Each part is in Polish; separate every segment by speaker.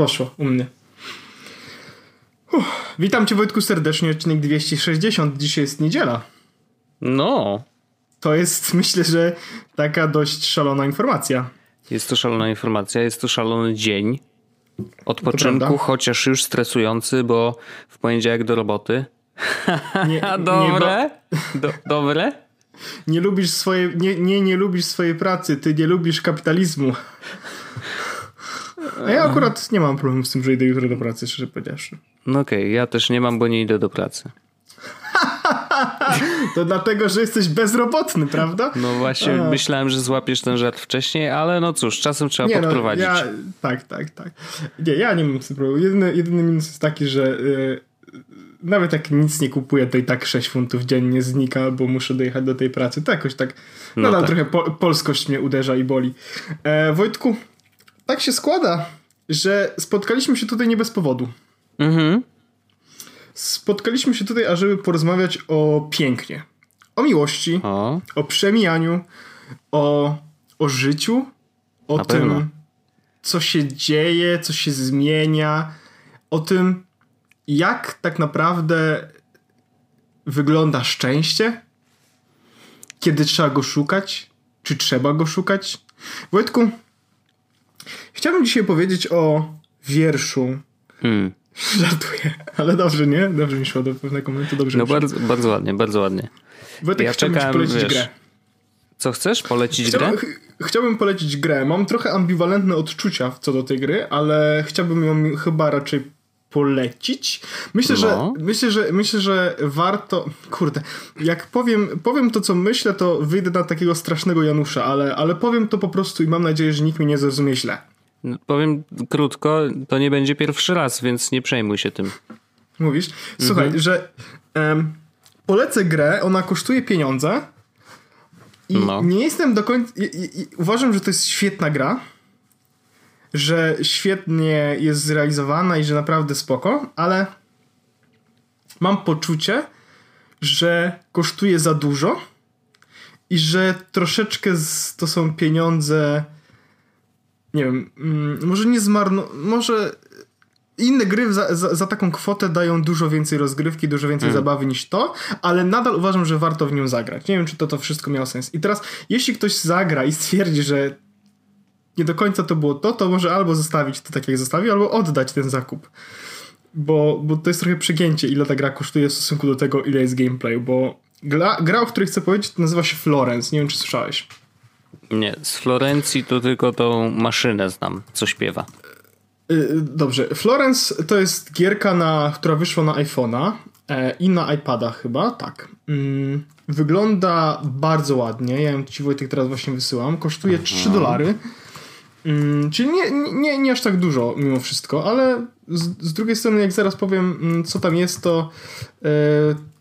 Speaker 1: Posz, poszło u mnie. Uff, witam cię Wojtku serdecznie, odcinek 260. Dzisiaj jest niedziela.
Speaker 2: No.
Speaker 1: To jest, myślę, że taka dość szalona informacja.
Speaker 2: Jest to szalona informacja, jest to szalony dzień odpoczynku, chociaż już stresujący, bo w poniedziałek do roboty. Nie, dobre? Nie, do, dobre?
Speaker 1: Nie lubisz swojej, nie, nie, nie lubisz swojej pracy, ty nie lubisz kapitalizmu. A ja akurat nie mam problemu z tym, że idę jutro do pracy, szczerze powiedziawszy.
Speaker 2: No okej, okay, ja też nie mam, bo nie idę do pracy.
Speaker 1: to dlatego, że jesteś bezrobotny, prawda?
Speaker 2: No właśnie, A. myślałem, że złapiesz ten żart wcześniej, ale no cóż, czasem trzeba nie, no, podprowadzić.
Speaker 1: No, ja, tak, tak, tak. Nie, ja nie mam z tym problemu. Jedyny, jedyny minus jest taki, że yy, nawet jak nic nie kupuję, to i tak 6 funtów dziennie znika, bo muszę dojechać do tej pracy. To jakoś tak, no nadal tak. trochę po, polskość mnie uderza i boli. E, Wojtku, tak się składa, że spotkaliśmy się tutaj nie bez powodu. Mhm. Spotkaliśmy się tutaj, ażeby porozmawiać o pięknie. O miłości, o, o przemijaniu, o, o życiu, o Na tym, pewno. co się dzieje, co się zmienia, o tym, jak tak naprawdę wygląda szczęście, kiedy trzeba go szukać, czy trzeba go szukać. Wojtku, chciałbym dzisiaj powiedzieć o wierszu. Hmm. Żartuję, ale dobrze, nie? Dobrze mi szło do pewnego momentu, dobrze
Speaker 2: No bardzo, bardzo ładnie, bardzo ładnie.
Speaker 1: Wojtek, ja czekam, polecić wiesz, grę.
Speaker 2: Co chcesz? Polecić Chciałbym, grę?
Speaker 1: Chciałbym polecić grę. Mam trochę ambiwalentne odczucia co do tej gry, ale chciałbym ją chyba raczej polecić. Myślę, no. że myślę, że myślę, że warto. Kurde, jak powiem, powiem to, co myślę, to wyjdę na takiego strasznego Janusza, ale, ale powiem to po prostu i mam nadzieję, że nikt mnie nie zrozumie źle.
Speaker 2: No, powiem krótko, to nie będzie pierwszy raz, więc nie przejmuj się tym.
Speaker 1: Mówisz? Słuchaj, mhm. że um, polecę grę, ona kosztuje pieniądze i no. nie jestem do końca. I, i, i, uważam, że to jest świetna gra że świetnie jest zrealizowana i że naprawdę spoko, ale mam poczucie, że kosztuje za dużo i że troszeczkę to są pieniądze nie wiem, mm, może nie zmarno, może inne gry za, za, za, taką kwotę dają dużo więcej rozgrywki, dużo więcej mm. zabawy niż to, ale nadal uważam, że warto w nią zagrać. Nie wiem, czy to, to wszystko miało sens. I teraz, jeśli ktoś zagra i stwierdzi, że nie do końca to było to, to może albo zostawić to tak jak zostawił, albo oddać ten zakup. Bo, bo to jest trochę przegięcie, ile ta gra kosztuje w stosunku do tego, ile jest gameplay, bo gra, gra o której chcę powiedzieć, nazywa się Florence. Nie wiem, czy słyszałeś.
Speaker 2: Nie, z Florencji to tylko tą maszynę znam, co śpiewa.
Speaker 1: Y, dobrze. Florence to jest gierka, na, która wyszła na iPhone'a e, i na iPada chyba, tak. Mm, wygląda bardzo ładnie. Ja ją ci Wojtek teraz właśnie wysyłam. Kosztuje Aha. 3 dolary. Mm, czyli nie, nie, nie aż tak dużo mimo wszystko, ale z, z drugiej strony jak zaraz powiem mm, co tam jest, to, yy,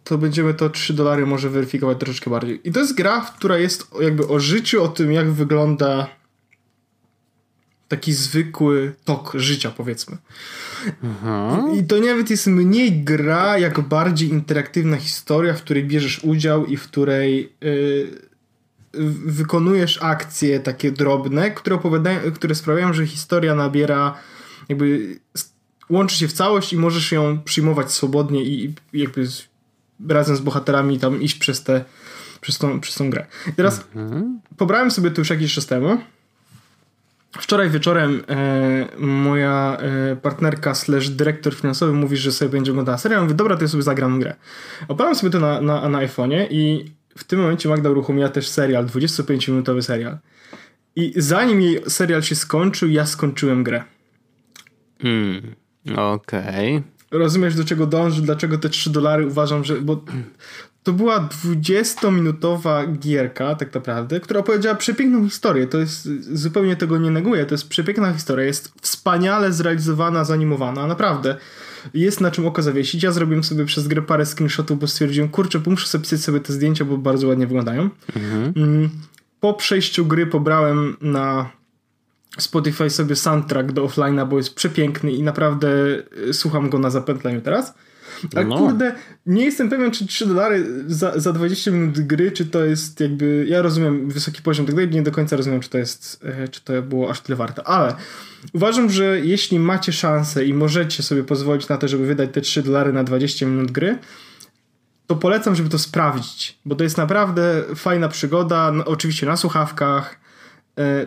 Speaker 1: to będziemy to 3 dolary może weryfikować troszeczkę bardziej. I to jest gra, która jest jakby o życiu, o tym jak wygląda taki zwykły tok życia powiedzmy. Aha. I to nawet jest mniej gra, jak bardziej interaktywna historia, w której bierzesz udział i w której... Yy, wykonujesz akcje takie drobne, które opowiadają, które sprawiają, że historia nabiera jakby łączy się w całość i możesz ją przyjmować swobodnie i jakby z, razem z bohaterami tam iść przez te przez tą, przez tą grę. I teraz mhm. pobrałem sobie to już jakiś czas temu. Wczoraj wieczorem e, moja e, partnerka slash dyrektor finansowy mówi, że sobie będzie oglądała serial. Ja mówię, dobra, to ja sobie zagram grę. Oparłem sobie to na, na, na iPhone'ie i w tym momencie Magda uruchomiła też serial, 25-minutowy serial. I zanim jej serial się skończył, ja skończyłem grę.
Speaker 2: Hmm, okej. Okay.
Speaker 1: Rozumiesz, do czego dąży, dlaczego te 3 dolary uważam, że... Bo to była 20-minutowa gierka, tak naprawdę, która opowiedziała przepiękną historię. To jest, zupełnie tego nie neguję, to jest przepiękna historia. Jest wspaniale zrealizowana, zanimowana, naprawdę jest na czym oko zawiesić. Ja zrobiłem sobie przez grę parę screenshotów, bo stwierdziłem, kurczę, muszę sobie pisać sobie te zdjęcia, bo bardzo ładnie wyglądają. Mhm. Mm, po przejściu gry pobrałem na Spotify sobie soundtrack do offline'a, bo jest przepiękny i naprawdę y, słucham go na zapętleniu teraz. Ale no. kurde, nie jestem pewien, czy 3 dolary za, za 20 minut gry, czy to jest jakby. Ja rozumiem wysoki poziom tego, nie do końca rozumiem, czy to jest, e, czy to było aż tyle warte. Ale uważam, że jeśli macie szansę i możecie sobie pozwolić na to, żeby wydać te 3 dolary na 20 minut gry, to polecam, żeby to sprawdzić, bo to jest naprawdę fajna przygoda, no, oczywiście na słuchawkach, e,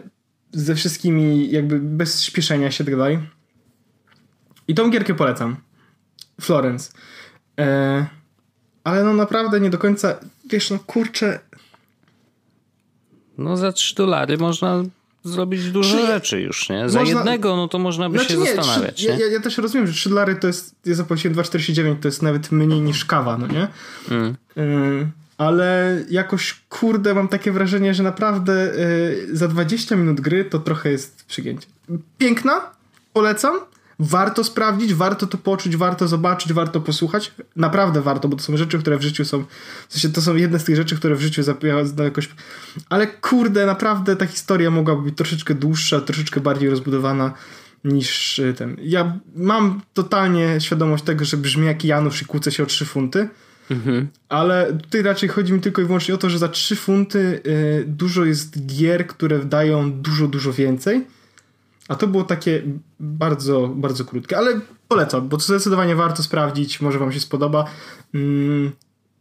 Speaker 1: ze wszystkimi, jakby bez śpieszenia się tak dalej. I tą gierkę polecam. Florence. E, ale no naprawdę nie do końca, wiesz, no kurczę.
Speaker 2: No za 3 dolary można zrobić dużo Czy, rzeczy już, nie? Za można, jednego, no to można by znaczy się nie, zastanawiać. 3,
Speaker 1: nie? Ja, ja, też rozumiem, że 3 dolary to jest, ja zapłaciłem 2,49, to jest nawet mniej niż kawa, no nie? Mm. Y, ale jakoś, kurde, mam takie wrażenie, że naprawdę y, za 20 minut gry to trochę jest przygięcie. Piękna, polecam, warto sprawdzić, warto to poczuć, warto zobaczyć, warto posłuchać. Naprawdę warto, bo to są rzeczy, które w życiu są. W sensie to są jedne z tych rzeczy, które w życiu zapowiadają jakoś. Ale kurde, naprawdę ta historia mogłaby być troszeczkę dłuższa, troszeczkę bardziej rozbudowana niż y, ten. Ja mam totalnie świadomość tego, że brzmi jak Janusz i kłócę się o 3 funty. Mhm. Ale tutaj raczej chodzi mi tylko i wyłącznie o to, że za 3 funty y, dużo jest gier, które dają dużo, dużo więcej a to było takie bardzo, bardzo krótkie, ale polecam, bo to zdecydowanie warto sprawdzić, może wam się spodoba. Mm.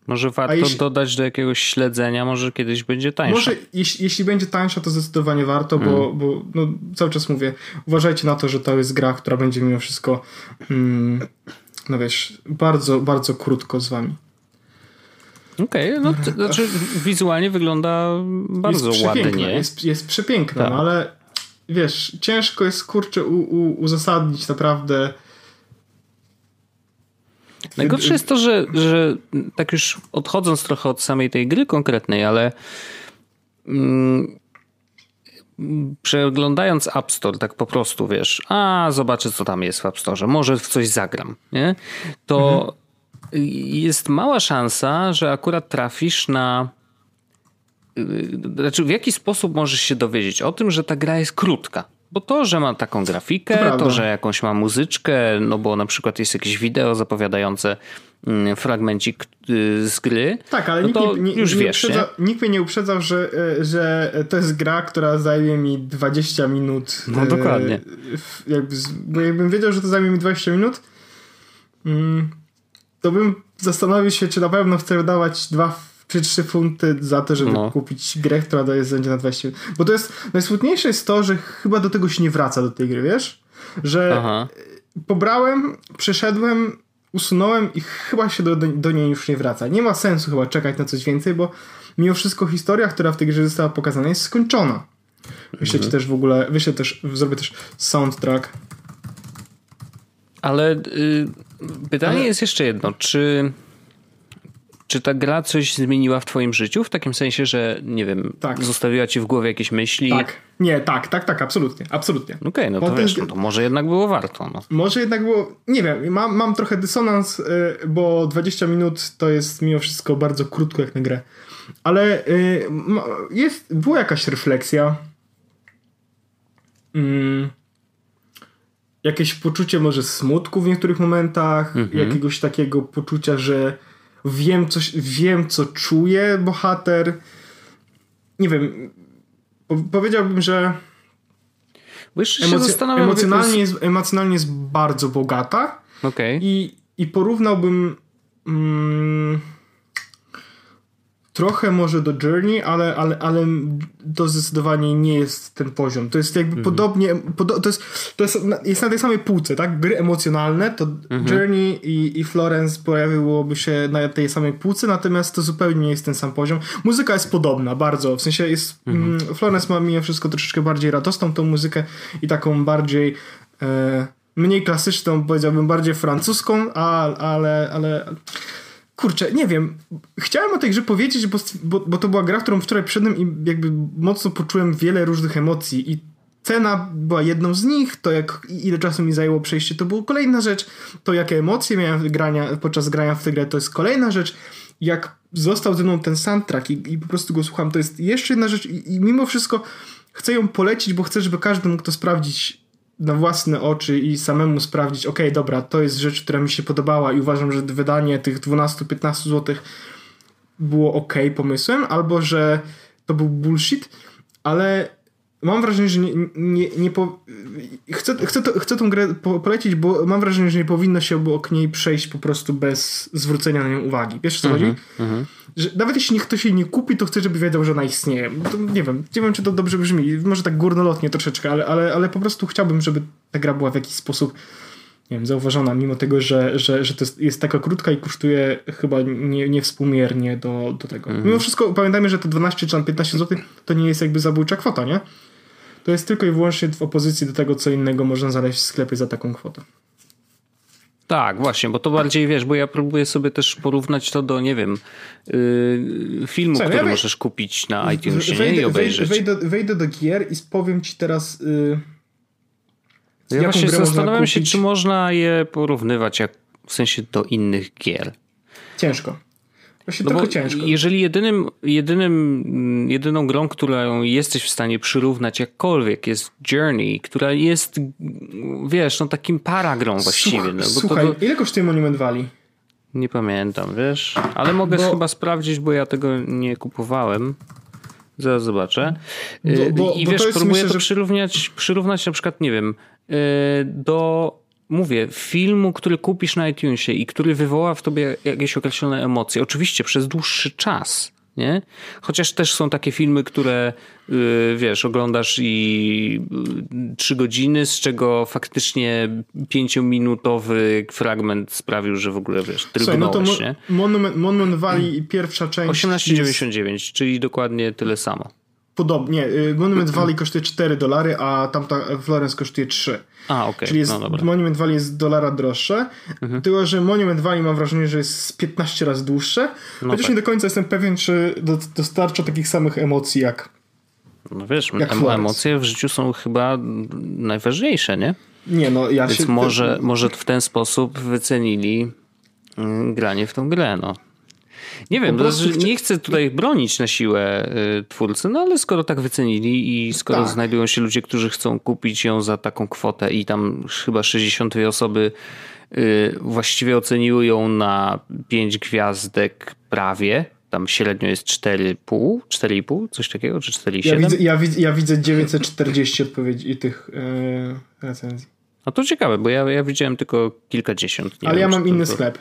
Speaker 2: Może warto jeśli, dodać do jakiegoś śledzenia, może kiedyś będzie tańsza.
Speaker 1: Może jeśli, jeśli będzie tańsza, to zdecydowanie warto, mm. bo, bo no, cały czas mówię, uważajcie na to, że to jest gra, która będzie mimo wszystko mm, no wiesz, bardzo, bardzo krótko z wami.
Speaker 2: Okej, okay, no to znaczy wizualnie wygląda bardzo jest ładnie.
Speaker 1: Jest, jest przepiękna, tak. no, ale wiesz, ciężko jest kurczę u, u, uzasadnić naprawdę.
Speaker 2: Najgorsze jest to, że, że tak już odchodząc trochę od samej tej gry konkretnej, ale mm, przeglądając App Store tak po prostu, wiesz, a zobaczę co tam jest w App Store, może w coś zagram, nie? To mhm. jest mała szansa, że akurat trafisz na znaczy w jaki sposób możesz się dowiedzieć o tym, że ta gra jest krótka? Bo to, że ma taką grafikę, to, to, że jakąś ma muzyczkę, no bo na przykład jest jakieś wideo zapowiadające mm, fragmencik y, z gry.
Speaker 1: Tak, ale no nikt, nie, już nie, wiesz, uprzedza, nie? nikt mnie nie uprzedzał, że, e, że to jest gra, która zajmie mi 20 minut.
Speaker 2: No dokładnie.
Speaker 1: Jakby, bo jakbym wiedział, że to zajmie mi 20 minut, mm, to bym zastanowił się, czy na pewno chcę wydawać dwa czy 3 funty za to, żeby no. kupić grę, która daje będzie na 20 Bo to jest, najsmutniejsze jest to, że chyba do tego się nie wraca do tej gry, wiesz? Że Aha. pobrałem, przeszedłem, usunąłem i chyba się do, do niej już nie wraca. Nie ma sensu chyba czekać na coś więcej, bo mimo wszystko historia, która w tej grze została pokazana jest skończona. Wyślę mhm. ci też w ogóle, wyślę też, zrobię też soundtrack.
Speaker 2: Ale y, pytanie Ale... jest jeszcze jedno, czy czy ta gra coś zmieniła w twoim życiu? W takim sensie, że nie wiem, tak. zostawiła ci w głowie jakieś myśli?
Speaker 1: Tak. Nie, tak, tak, tak, absolutnie, absolutnie.
Speaker 2: Okej, okay, no to wiesz, no to może jednak było warto. No.
Speaker 1: Może jednak było, nie wiem, mam, mam trochę dysonans, y, bo 20 minut to jest mimo wszystko bardzo krótko jak na grę. Ale y, jest, była jakaś refleksja. Mm, jakieś poczucie może smutku w niektórych momentach, -hmm. jakiegoś takiego poczucia, że wiem, coś, wiem co czuje bohater. Nie wiem, powiedziałbym, że
Speaker 2: emoc-
Speaker 1: emocjonalnie, jest, emocjonalnie jest bardzo bogata.
Speaker 2: Okay.
Speaker 1: I, I porównałbym mm, trochę może do Journey, ale, ale, ale to zdecydowanie nie jest ten poziom. To jest jakby mhm. podobnie, podo, to, jest, to jest, jest na tej samej półce, tak? Gry emocjonalne, to mhm. Journey i, i Florence pojawiłoby się na tej samej półce, natomiast to zupełnie nie jest ten sam poziom. Muzyka jest podobna, bardzo, w sensie jest, mhm. mm, Florence ma mimo wszystko troszeczkę bardziej radosną tą muzykę i taką bardziej e, mniej klasyczną, powiedziałbym bardziej francuską, a, ale, ale kurczę, nie wiem. Chciałem o tej grze powiedzieć, bo, bo, bo to była gra, którą wczoraj przyszedłem i jakby mocno poczułem wiele różnych emocji. I cena była jedną z nich, to jak ile czasu mi zajęło przejście to była kolejna rzecz, to jakie emocje miałem grania, podczas grania w tę grę to jest kolejna rzecz, jak został ze mną ten soundtrack i, i po prostu go słucham, to jest jeszcze jedna rzecz. I, i mimo wszystko chcę ją polecić, bo chcę, żeby każdy mógł to sprawdzić na własne oczy i samemu sprawdzić, ok, dobra, to jest rzecz, która mi się podobała i uważam, że wydanie tych 12-15 zł było ok pomysłem, albo że to był bullshit, ale mam wrażenie, że nie, nie, nie po... chcę, chcę, to, chcę tą grę po, polecić, bo mam wrażenie, że nie powinno się obok niej przejść po prostu bez zwrócenia na nią uwagi. Wiesz co mm -hmm, chodzi? Mm -hmm. Że nawet jeśli ktoś jej nie kupi, to chcę, żeby wiedział, że ona istnieje. To, nie wiem, nie wiem, czy to dobrze brzmi. Może tak górnolotnie troszeczkę, ale, ale, ale po prostu chciałbym, żeby ta gra była w jakiś sposób nie wiem, zauważona, mimo tego, że, że, że to jest, jest taka krótka i kosztuje chyba nie, niewspółmiernie do, do tego. Mm. Mimo wszystko pamiętajmy, że te 12 czy 15 zł to nie jest jakby zabójcza kwota, nie? To jest tylko i wyłącznie w opozycji do tego, co innego można znaleźć w sklepie za taką kwotę.
Speaker 2: Tak, właśnie, bo to bardziej wiesz, bo ja próbuję sobie też porównać to do, nie wiem, yy, filmu, Co, który ja możesz kupić na iTunesie wejdę, nie? i obejrzeć.
Speaker 1: Wejdę, wejdę, do gier i powiem ci teraz. Yy,
Speaker 2: ja właśnie zastanawiam się, czy można je porównywać jak, w sensie do innych gier.
Speaker 1: Ciężko. Właśnie no trochę ciężko.
Speaker 2: Jeżeli jedynym, jedynym, jedyną grą, którą jesteś w stanie przyrównać jakkolwiek jest Journey, która jest, wiesz, no takim paragrą właściwie. Słuch, no,
Speaker 1: słuchaj, to, ile kosztuje Monument Valley?
Speaker 2: Nie pamiętam, wiesz, ale mogę bo... chyba sprawdzić, bo ja tego nie kupowałem. Zaraz zobaczę. Bo, bo, I wiesz, próbuję myślę, to że... przyrównać, przyrównać na przykład, nie wiem, y, do mówię, filmu, który kupisz na iTunesie i który wywoła w tobie jakieś określone emocje, oczywiście przez dłuższy czas, nie? Chociaż też są takie filmy, które yy, wiesz, oglądasz i yy, trzy godziny, z czego faktycznie pięciominutowy fragment sprawił, że w ogóle wiesz, trygnąłeś, no to nie?
Speaker 1: Monument, Monument Valley pierwsza część
Speaker 2: 18,99, jest... czyli dokładnie tyle samo.
Speaker 1: Podobnie. Y, Monument Valley kosztuje 4 dolary, a tamta Florence kosztuje 3.
Speaker 2: A, okej. Okay.
Speaker 1: Czyli jest, no, Monument Valley jest dolara droższe. Mhm. Tylko, że Monument Valley mam wrażenie, że jest 15 razy dłuższe. No chociaż tak. nie do końca jestem pewien, czy dostarcza takich samych emocji jak.
Speaker 2: No wiesz, jak emocje w życiu są chyba najważniejsze, nie?
Speaker 1: Nie, no ja
Speaker 2: Więc
Speaker 1: się...
Speaker 2: może, może w ten sposób wycenili mm, granie w tą grę, no. Nie wiem, nie chcę tutaj bronić na siłę y, twórcy, no ale skoro tak wycenili i skoro tak. znajdują się ludzie, którzy chcą kupić ją za taką kwotę i tam chyba 62 osoby y, właściwie oceniły ją na 5 gwiazdek prawie, tam średnio jest 4,5, 4,5, coś takiego, czy 4,7?
Speaker 1: Ja widzę, ja, widzę, ja widzę 940 odpowiedzi tych yy, recenzji.
Speaker 2: No to ciekawe, bo ja, ja widziałem tylko kilkadziesiąt.
Speaker 1: Ale wiem, ja mam inny to... sklep.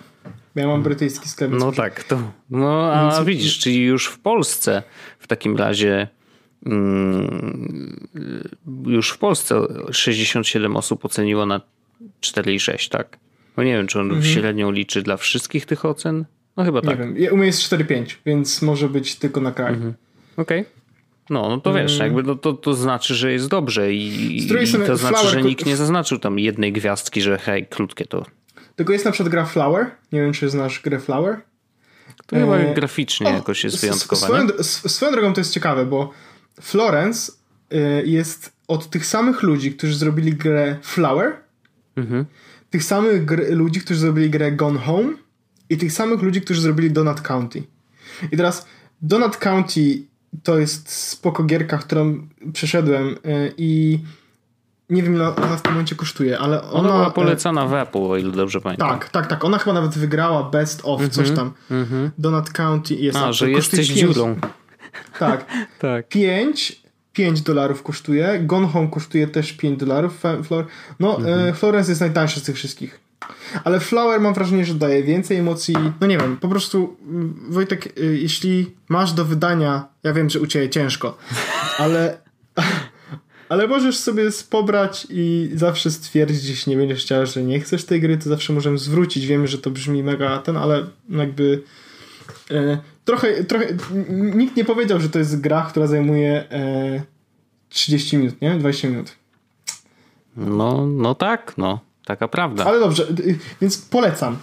Speaker 1: Ja mam brytyjski sklep.
Speaker 2: No tak, to. No a Więc... widzisz, czyli już w Polsce w takim razie. Mm, już w Polsce 67 osób oceniło na 4,6, tak? No nie wiem, czy on mhm. średnią liczy dla wszystkich tych ocen? No chyba tak.
Speaker 1: Nie wiem. U mnie jest 4,5, więc może być tylko na kraj. Mhm.
Speaker 2: Okej. Okay. No, no to wiesz, mm. jakby no, to, to znaczy, że jest dobrze i, i to znaczy, że nikt nie zaznaczył tam jednej gwiazdki, że hej, krótkie to
Speaker 1: tylko jest na przykład gra Flower. Nie wiem, czy znasz grę Flower.
Speaker 2: To chyba e... graficznie o, jakoś jest wyjątkowa. Swoją,
Speaker 1: swoją drogą to jest ciekawe, bo Florence e, jest od tych samych ludzi, którzy zrobili grę Flower, mhm. tych samych gr- ludzi, którzy zrobili grę Gone Home i tych samych ludzi, którzy zrobili Donut County. I teraz Donut County to jest spoko gierka, którą przeszedłem e, i nie wiem ile ona w tym momencie kosztuje, ale ona...
Speaker 2: Ona była e, polecana w Apple, o ile dobrze pamiętam.
Speaker 1: Tak, tak, tak. Ona chyba nawet wygrała Best of mm -hmm, coś tam. Mm -hmm. Donut County jest...
Speaker 2: A, że jesteś dziurą.
Speaker 1: Tak. tak. 5, 5 dolarów kosztuje. Gone Home kosztuje też 5 dolarów. Flor... No, mm -hmm. Florence jest najtańszy z tych wszystkich. Ale Flower mam wrażenie, że daje więcej emocji. No nie wiem, po prostu mm, Wojtek, y, jeśli masz do wydania, ja wiem, że u Ciebie ciężko, ale ale możesz sobie pobrać i zawsze stwierdzić, jeśli nie będziesz chciał, że nie chcesz tej gry, to zawsze możemy zwrócić. Wiemy, że to brzmi mega ten, ale jakby e, trochę, trochę nikt nie powiedział, że to jest gra, która zajmuje e, 30 minut, nie? 20 minut.
Speaker 2: No, no tak, no. Taka prawda.
Speaker 1: Ale dobrze, więc polecam.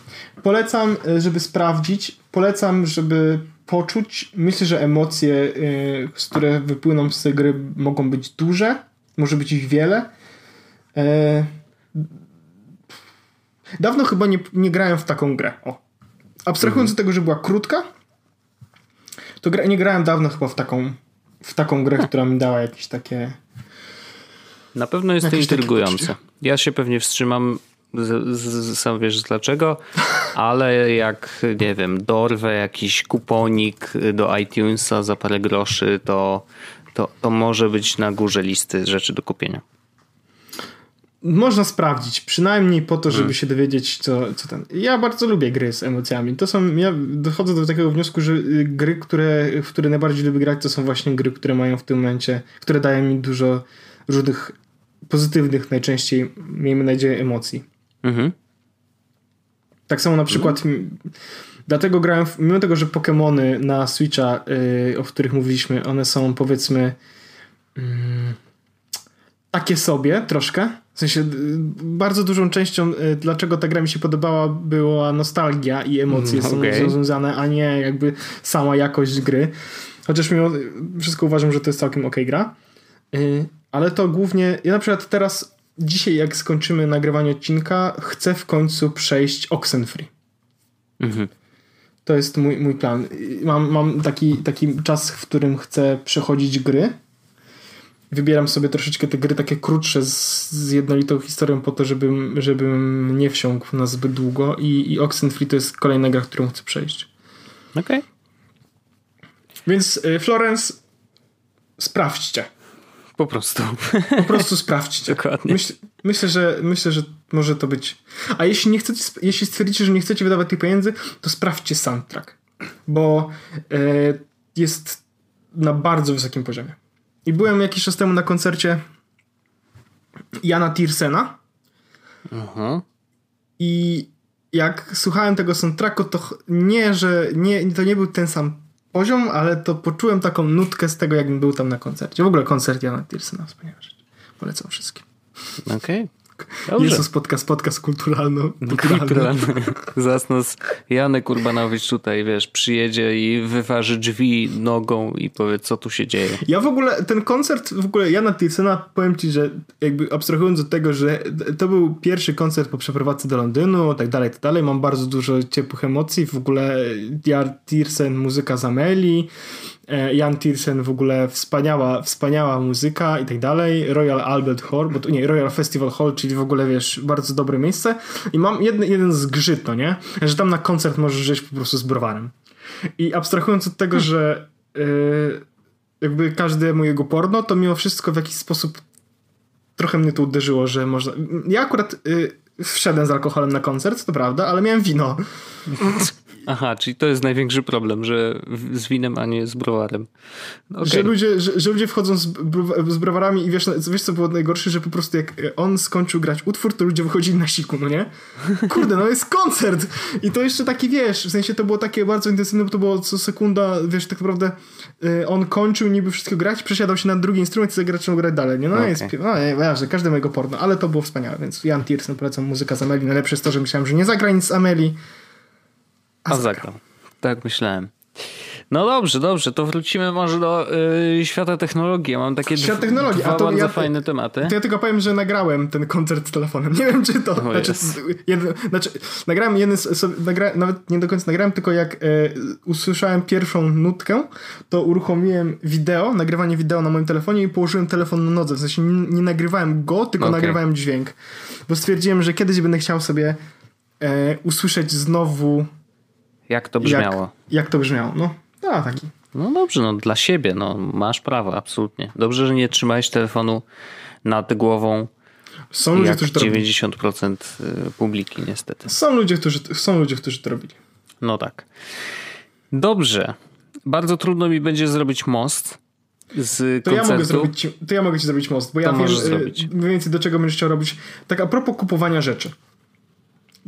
Speaker 1: Polecam, e, żeby sprawdzić. Polecam, żeby poczuć. Myślę, że emocje, e, z które wypłyną z tej gry, mogą być duże może być ich wiele. E... Dawno chyba nie, nie grałem w taką grę. O. Abstrahując mhm. od tego, że była krótka, to gra, nie grałem dawno chyba w taką, w taką grę, która mi dała jakieś takie.
Speaker 2: Na pewno jest to intrygujące. Ja się pewnie wstrzymam, z, z, sam wiesz dlaczego, ale jak, nie wiem, dorwę jakiś kuponik do iTunesa za parę groszy, to, to, to może być na górze listy rzeczy do kupienia.
Speaker 1: Można sprawdzić, przynajmniej po to, żeby hmm. się dowiedzieć, co, co ten. Ja bardzo lubię gry z emocjami. To są. Ja dochodzę do takiego wniosku, że gry, które, w które najbardziej lubię grać, to są właśnie gry, które mają w tym momencie, które dają mi dużo różnych pozytywnych, najczęściej, miejmy nadzieję, emocji. Mhm. Tak samo na przykład. Mhm. Dlatego grałem, w, mimo tego, że Pokémony na Switcha, yy, o których mówiliśmy, one są powiedzmy. Yy, takie sobie troszkę. W sensie bardzo dużą częścią, y, dlaczego ta gra mi się podobała, była nostalgia i emocje mm, okay. są związane, a nie jakby sama jakość gry. Chociaż mimo wszystko uważam, że to jest całkiem ok gra. Y, ale to głównie, ja na przykład teraz, dzisiaj jak skończymy nagrywanie odcinka, chcę w końcu przejść Oxenfree. Mhm. To jest mój, mój plan. Mam, mam taki, taki czas, w którym chcę przechodzić gry wybieram sobie troszeczkę te gry takie krótsze z, z jednolitą historią po to, żebym, żebym nie wsiąkł na zbyt długo i, i Oxenfree to jest kolejna gra, którą chcę przejść.
Speaker 2: Okej. Okay.
Speaker 1: Więc y, Florence sprawdźcie.
Speaker 2: Po prostu.
Speaker 1: Po prostu sprawdźcie.
Speaker 2: Dokładnie.
Speaker 1: Myśl, myślę, że, myślę, że może to być. A jeśli, nie chcecie, jeśli stwierdzicie, że nie chcecie wydawać tych pieniędzy, to sprawdźcie soundtrack. Bo y, jest na bardzo wysokim poziomie. I byłem jakiś czas temu na koncercie Jana Tirsena. Aha. I jak słuchałem tego soundtracku, to nie, że nie, to nie był ten sam poziom, ale to poczułem taką nutkę z tego, jakbym był tam na koncercie. W ogóle koncert Jana Tirsena, wspaniała rzecz. Polecam wszystkim.
Speaker 2: Okej. Okay.
Speaker 1: Dobrze. Jezus, podcast, podcast kulturalno, kulturalny.
Speaker 2: Zaraz nas Janek Urbanowicz tutaj, wiesz, przyjedzie i wyważy drzwi nogą i powie, co tu się dzieje.
Speaker 1: Ja w ogóle, ten koncert, w ogóle Jana Tilsena, powiem ci, że jakby abstrahując od tego, że to był pierwszy koncert po przeprowadzce do Londynu, tak dalej, tak dalej, mam bardzo dużo ciepłych emocji, w ogóle Jan Tirsen, muzyka z Ameli, Jan Tiersen w ogóle wspaniała, wspaniała muzyka i tak dalej. Royal Albert Hall, bo to nie, Royal Festival Hall, czyli w ogóle wiesz, bardzo dobre miejsce. I mam jeden, jeden zgrzyt, no nie? Że tam na koncert możesz żyć po prostu z browarem. I abstrahując od tego, że yy, jakby każde mojego porno, to mimo wszystko w jakiś sposób trochę mnie to uderzyło, że można. Ja akurat yy, wszedłem z alkoholem na koncert, to prawda, ale miałem wino.
Speaker 2: Aha, czyli to jest największy problem, że z winem, a nie z browarem.
Speaker 1: Okay. Że, ludzie, że, że, ludzie wchodzą z, z browarami i wiesz, wiesz co było najgorsze, że po prostu jak on skończył grać utwór, to ludzie wychodzili na siku, no nie? Kurde, no jest koncert! I to jeszcze taki, wiesz, w sensie to było takie bardzo intensywne, bo to było co sekunda, wiesz, tak naprawdę y, on kończył niby wszystko grać, przesiadał się na drugi instrument i zagrał grać dalej, nie? No okay. jest, no nie, ważne, każde mojego porno, ale to było wspaniałe, więc Jan Tiersen polecam muzyka z Ameli, najlepsze jest to, że myślałem, że nie zagra nic z Ameli,
Speaker 2: a, zagrał. Tak myślałem. No dobrze, dobrze, to wrócimy może do y, świata technologii. Ja mam takie Świat technologii, dwa a to bardzo ja, fajne tematy.
Speaker 1: To ja tylko powiem, że nagrałem ten koncert z telefonem. Nie wiem, czy to. Oh znaczy, jeden, znaczy, nagrałem jeden, sobie, nagra, nawet nie do końca nagrałem, tylko jak e, usłyszałem pierwszą nutkę, to uruchomiłem wideo, nagrywanie wideo na moim telefonie i położyłem telefon na nodze. W sensie nie, nie nagrywałem go, tylko okay. nagrywałem dźwięk. Bo stwierdziłem, że kiedyś będę chciał sobie e, usłyszeć znowu
Speaker 2: jak to brzmiało?
Speaker 1: Jak, jak to brzmiało, no. A, taki.
Speaker 2: No dobrze, no dla siebie, no masz prawo, absolutnie. Dobrze, że nie trzymałeś telefonu nad głową. Są ludzie, którzy to 90% y, publiki, niestety.
Speaker 1: Są ludzie, którzy, są ludzie, którzy to robili.
Speaker 2: No tak. Dobrze. Bardzo trudno mi będzie zrobić most z to koncertu.
Speaker 1: ja mogę zrobić, To ja mogę ci zrobić most, bo to ja wiem y, zrobić. mniej więcej do czego będziesz chciał robić. Tak a propos kupowania rzeczy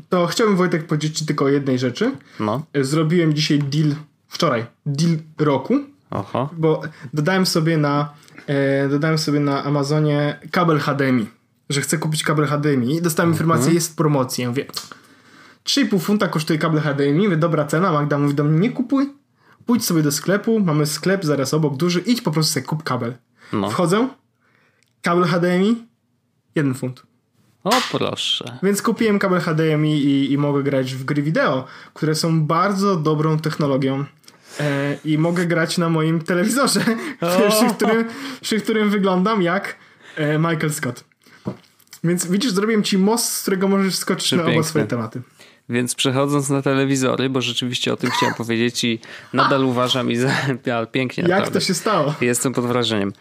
Speaker 1: to chciałbym Wojtek powiedzieć Ci tylko o jednej rzeczy. No. Zrobiłem dzisiaj deal, wczoraj, deal roku. Aha. Bo dodałem sobie na e, dodałem sobie na Amazonie kabel HDMI, że chcę kupić kabel HDMI i dostałem mhm. informację, jest promocja. Ja mówię, 3,5 funta kosztuje kabel HDMI, mówię, dobra cena, Magda mówi do mnie, nie kupuj, pójdź sobie do sklepu, mamy sklep zaraz obok duży, idź po prostu sobie kup kabel. No. Wchodzę, kabel HDMI, jeden funt.
Speaker 2: O proszę.
Speaker 1: Więc kupiłem kabel HDMI i, i mogę grać w gry wideo, które są bardzo dobrą technologią. E, I mogę grać na moim telewizorze, przy, którym, przy którym wyglądam jak e, Michael Scott. Więc widzisz, zrobiłem ci most, z którego możesz skoczyć na oba swoje tematy.
Speaker 2: Więc przechodząc na telewizory, bo rzeczywiście o tym chciałem powiedzieć i nadal uważam i za, pięknie.
Speaker 1: Jak naprawdę. to się stało?
Speaker 2: Jestem pod wrażeniem.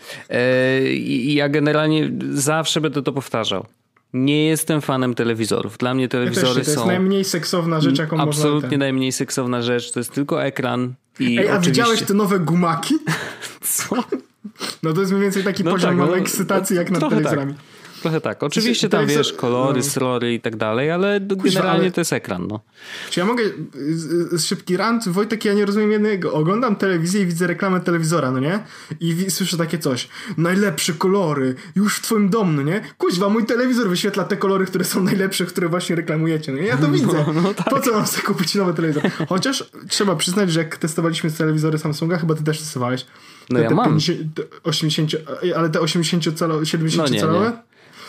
Speaker 2: I ja generalnie zawsze będę to powtarzał. Nie jestem fanem telewizorów. Dla mnie telewizory
Speaker 1: ja
Speaker 2: to
Speaker 1: jest najmniej seksowna rzecz, jaką
Speaker 2: Absolutnie
Speaker 1: można... Ten...
Speaker 2: najmniej seksowna rzecz. To jest tylko ekran i
Speaker 1: Ej, a
Speaker 2: oczywiście...
Speaker 1: widziałeś te nowe gumaki?
Speaker 2: Co?
Speaker 1: No to jest mniej więcej taki no poziom tak, no, ekscytacji jak nad tak. telewizorami. Tak.
Speaker 2: Trochę tak. Oczywiście tam wiesz, kolory, no. srory i tak dalej, ale generalnie to jest ekran. No.
Speaker 1: Czy ja mogę szybki rant? Wojtek, ja nie rozumiem jednego. Oglądam telewizję i widzę reklamę telewizora, no nie? I słyszę takie coś. Najlepsze kolory, już w twoim domu, no nie? Kuźwa, mój telewizor wyświetla te kolory, które są najlepsze, które właśnie reklamujecie. No nie? Ja to widzę. No, no tak. Po co mam sobie kupić nowy telewizor? Chociaż trzeba przyznać, że jak testowaliśmy telewizory Samsunga, chyba ty też testowałeś.
Speaker 2: No te, ja te mam. 50,
Speaker 1: 80, ale te 80 calowe, 70 no calowe?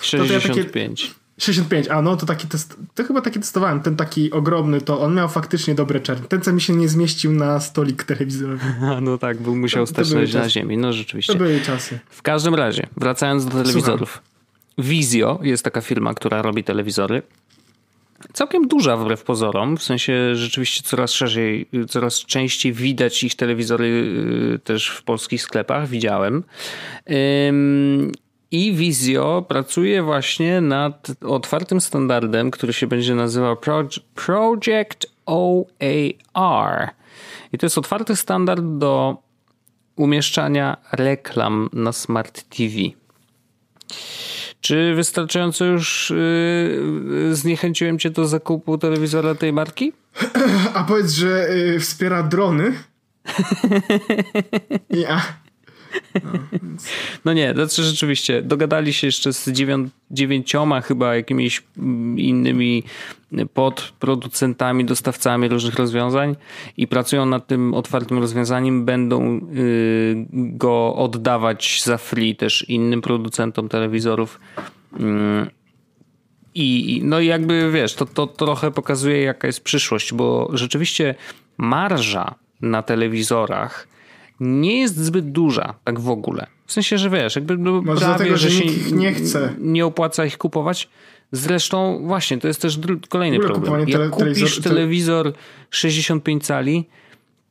Speaker 2: 65.
Speaker 1: Ja 65, a no to taki test, to chyba taki testowałem, ten taki ogromny, to on miał faktycznie dobre czerń. Ten, co mi się nie zmieścił na stolik telewizorowy.
Speaker 2: no tak, był musiał stać na ziemi, no rzeczywiście.
Speaker 1: To były czasy.
Speaker 2: W każdym razie, wracając do telewizorów. Słucham. Vizio jest taka firma, która robi telewizory. Całkiem duża wbrew pozorom, w sensie rzeczywiście coraz szerzej, coraz częściej widać ich telewizory y, też w polskich sklepach, widziałem. I Vizio pracuje właśnie nad otwartym standardem, który się będzie nazywał Project OAR. I to jest otwarty standard do umieszczania reklam na Smart TV. Czy wystarczająco już yy, zniechęciłem cię do zakupu telewizora tej marki?
Speaker 1: A powiedz, że yy, wspiera drony. ja.
Speaker 2: No, no nie, znaczy rzeczywiście dogadali się jeszcze z dziewięcioma chyba jakimiś mm, innymi podproducentami, dostawcami różnych rozwiązań i pracują nad tym otwartym rozwiązaniem, będą y, go oddawać za free też innym producentom telewizorów. Mm, I no jakby wiesz, to, to trochę pokazuje jaka jest przyszłość, bo rzeczywiście marża na telewizorach nie jest zbyt duża, tak w ogóle. W sensie, że wiesz, jakby no,
Speaker 1: prawie, dlatego, że, że się nie chce.
Speaker 2: Nie opłaca ich kupować. Zresztą właśnie, to jest też kolejny problem. Jak kupisz telewizor 65 cali,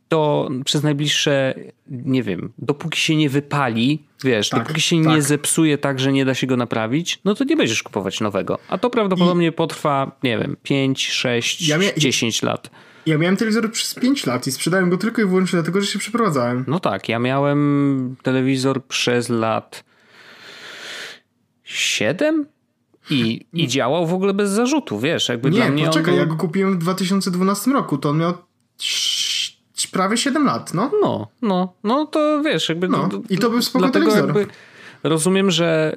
Speaker 2: to przez najbliższe, nie wiem, dopóki się nie wypali, wiesz, tak, dopóki się tak. nie zepsuje tak, że nie da się go naprawić, no to nie będziesz kupować nowego. A to prawdopodobnie I... potrwa, nie wiem, 5, 6, ja mia... 10 lat.
Speaker 1: Ja miałem telewizor przez 5 lat i sprzedałem go tylko i wyłącznie dlatego, że się przeprowadzałem.
Speaker 2: No tak, ja miałem telewizor przez lat 7 i, i działał w ogóle bez zarzutu, wiesz, jakby
Speaker 1: Nie,
Speaker 2: dla mnie
Speaker 1: poczekaj,
Speaker 2: był...
Speaker 1: ja go kupiłem w 2012 roku, to on miał prawie 7 lat, no.
Speaker 2: No, no, no to wiesz, jakby...
Speaker 1: No, I to był spoko telewizor. Jakby
Speaker 2: Rozumiem, że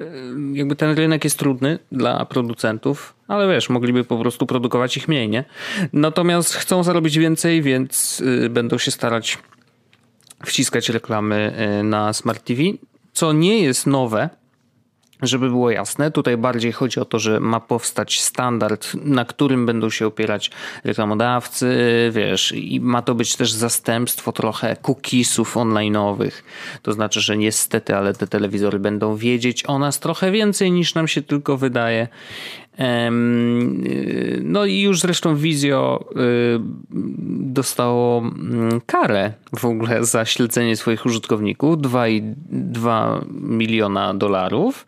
Speaker 2: y, jakby ten rynek jest trudny dla producentów, ale wiesz, mogliby po prostu produkować ich mniej, nie? Natomiast chcą zarobić więcej, więc y, będą się starać wciskać reklamy y, na Smart TV, co nie jest nowe, żeby było jasne, tutaj bardziej chodzi o to, że ma powstać standard, na którym będą się opierać reklamodawcy, wiesz, i ma to być też zastępstwo trochę cookiesów online'owych. To znaczy, że niestety, ale te telewizory będą wiedzieć o nas trochę więcej niż nam się tylko wydaje. No i już zresztą Vizio y, dostało mm, karę w ogóle za śledzenie swoich użytkowników. 2,2 miliona dolarów.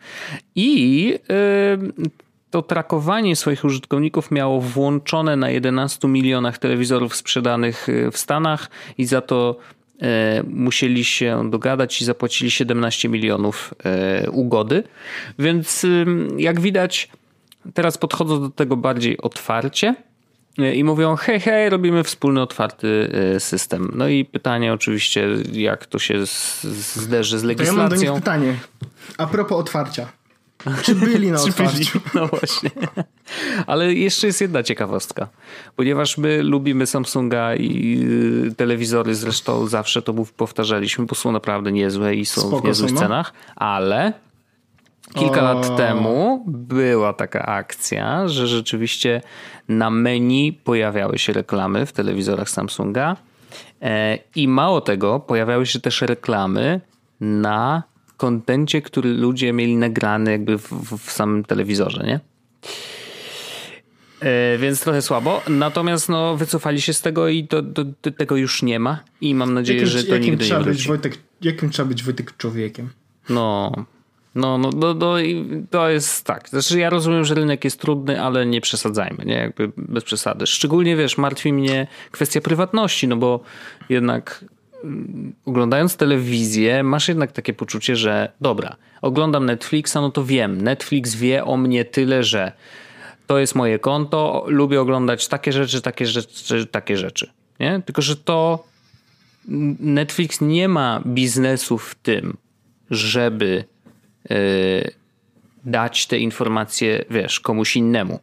Speaker 2: I y, to trakowanie swoich użytkowników miało włączone na 11 milionach telewizorów sprzedanych y, w Stanach. I za to musieli się dogadać i zapłacili 17 milionów ugody. Więc jak widać, teraz podchodzą do tego bardziej otwarcie i mówią: hej, hej, robimy wspólny otwarty e, system. No i pytanie oczywiście, jak to się zderzy z legislacją. To ja mam do
Speaker 1: nich pytanie. A propos otwarcia. Czy byli na otwarciu?
Speaker 2: No właśnie. Ale jeszcze jest jedna ciekawostka. Ponieważ my lubimy Samsunga i y, telewizory, zresztą zawsze to powtarzaliśmy, bo są naprawdę niezłe i są Spoko w niezłych no? cenach, ale Kilka o... lat temu była taka akcja, że rzeczywiście na menu pojawiały się reklamy w telewizorach Samsunga e, i mało tego, pojawiały się też reklamy na kontencie, który ludzie mieli nagrany jakby w, w samym telewizorze, nie? E, więc trochę słabo. Natomiast no, wycofali się z tego i to, to, to tego już nie ma. I mam nadzieję, jakim, że to nigdy nie wróci.
Speaker 1: Być, Wojtek, jakim trzeba być Wojtek człowiekiem?
Speaker 2: No, no, no, no, no to jest tak. Znaczy ja rozumiem, że rynek jest trudny, ale nie przesadzajmy, nie? Jakby bez przesady. Szczególnie, wiesz, martwi mnie kwestia prywatności, no bo jednak mm, oglądając telewizję masz jednak takie poczucie, że dobra, oglądam Netflixa, no to wiem, Netflix wie o mnie tyle, że to jest moje konto, lubię oglądać takie rzeczy, takie rzeczy, takie rzeczy. Nie? Tylko, że to Netflix nie ma biznesu w tym, żeby dać te informacje, wiesz, komuś innemu.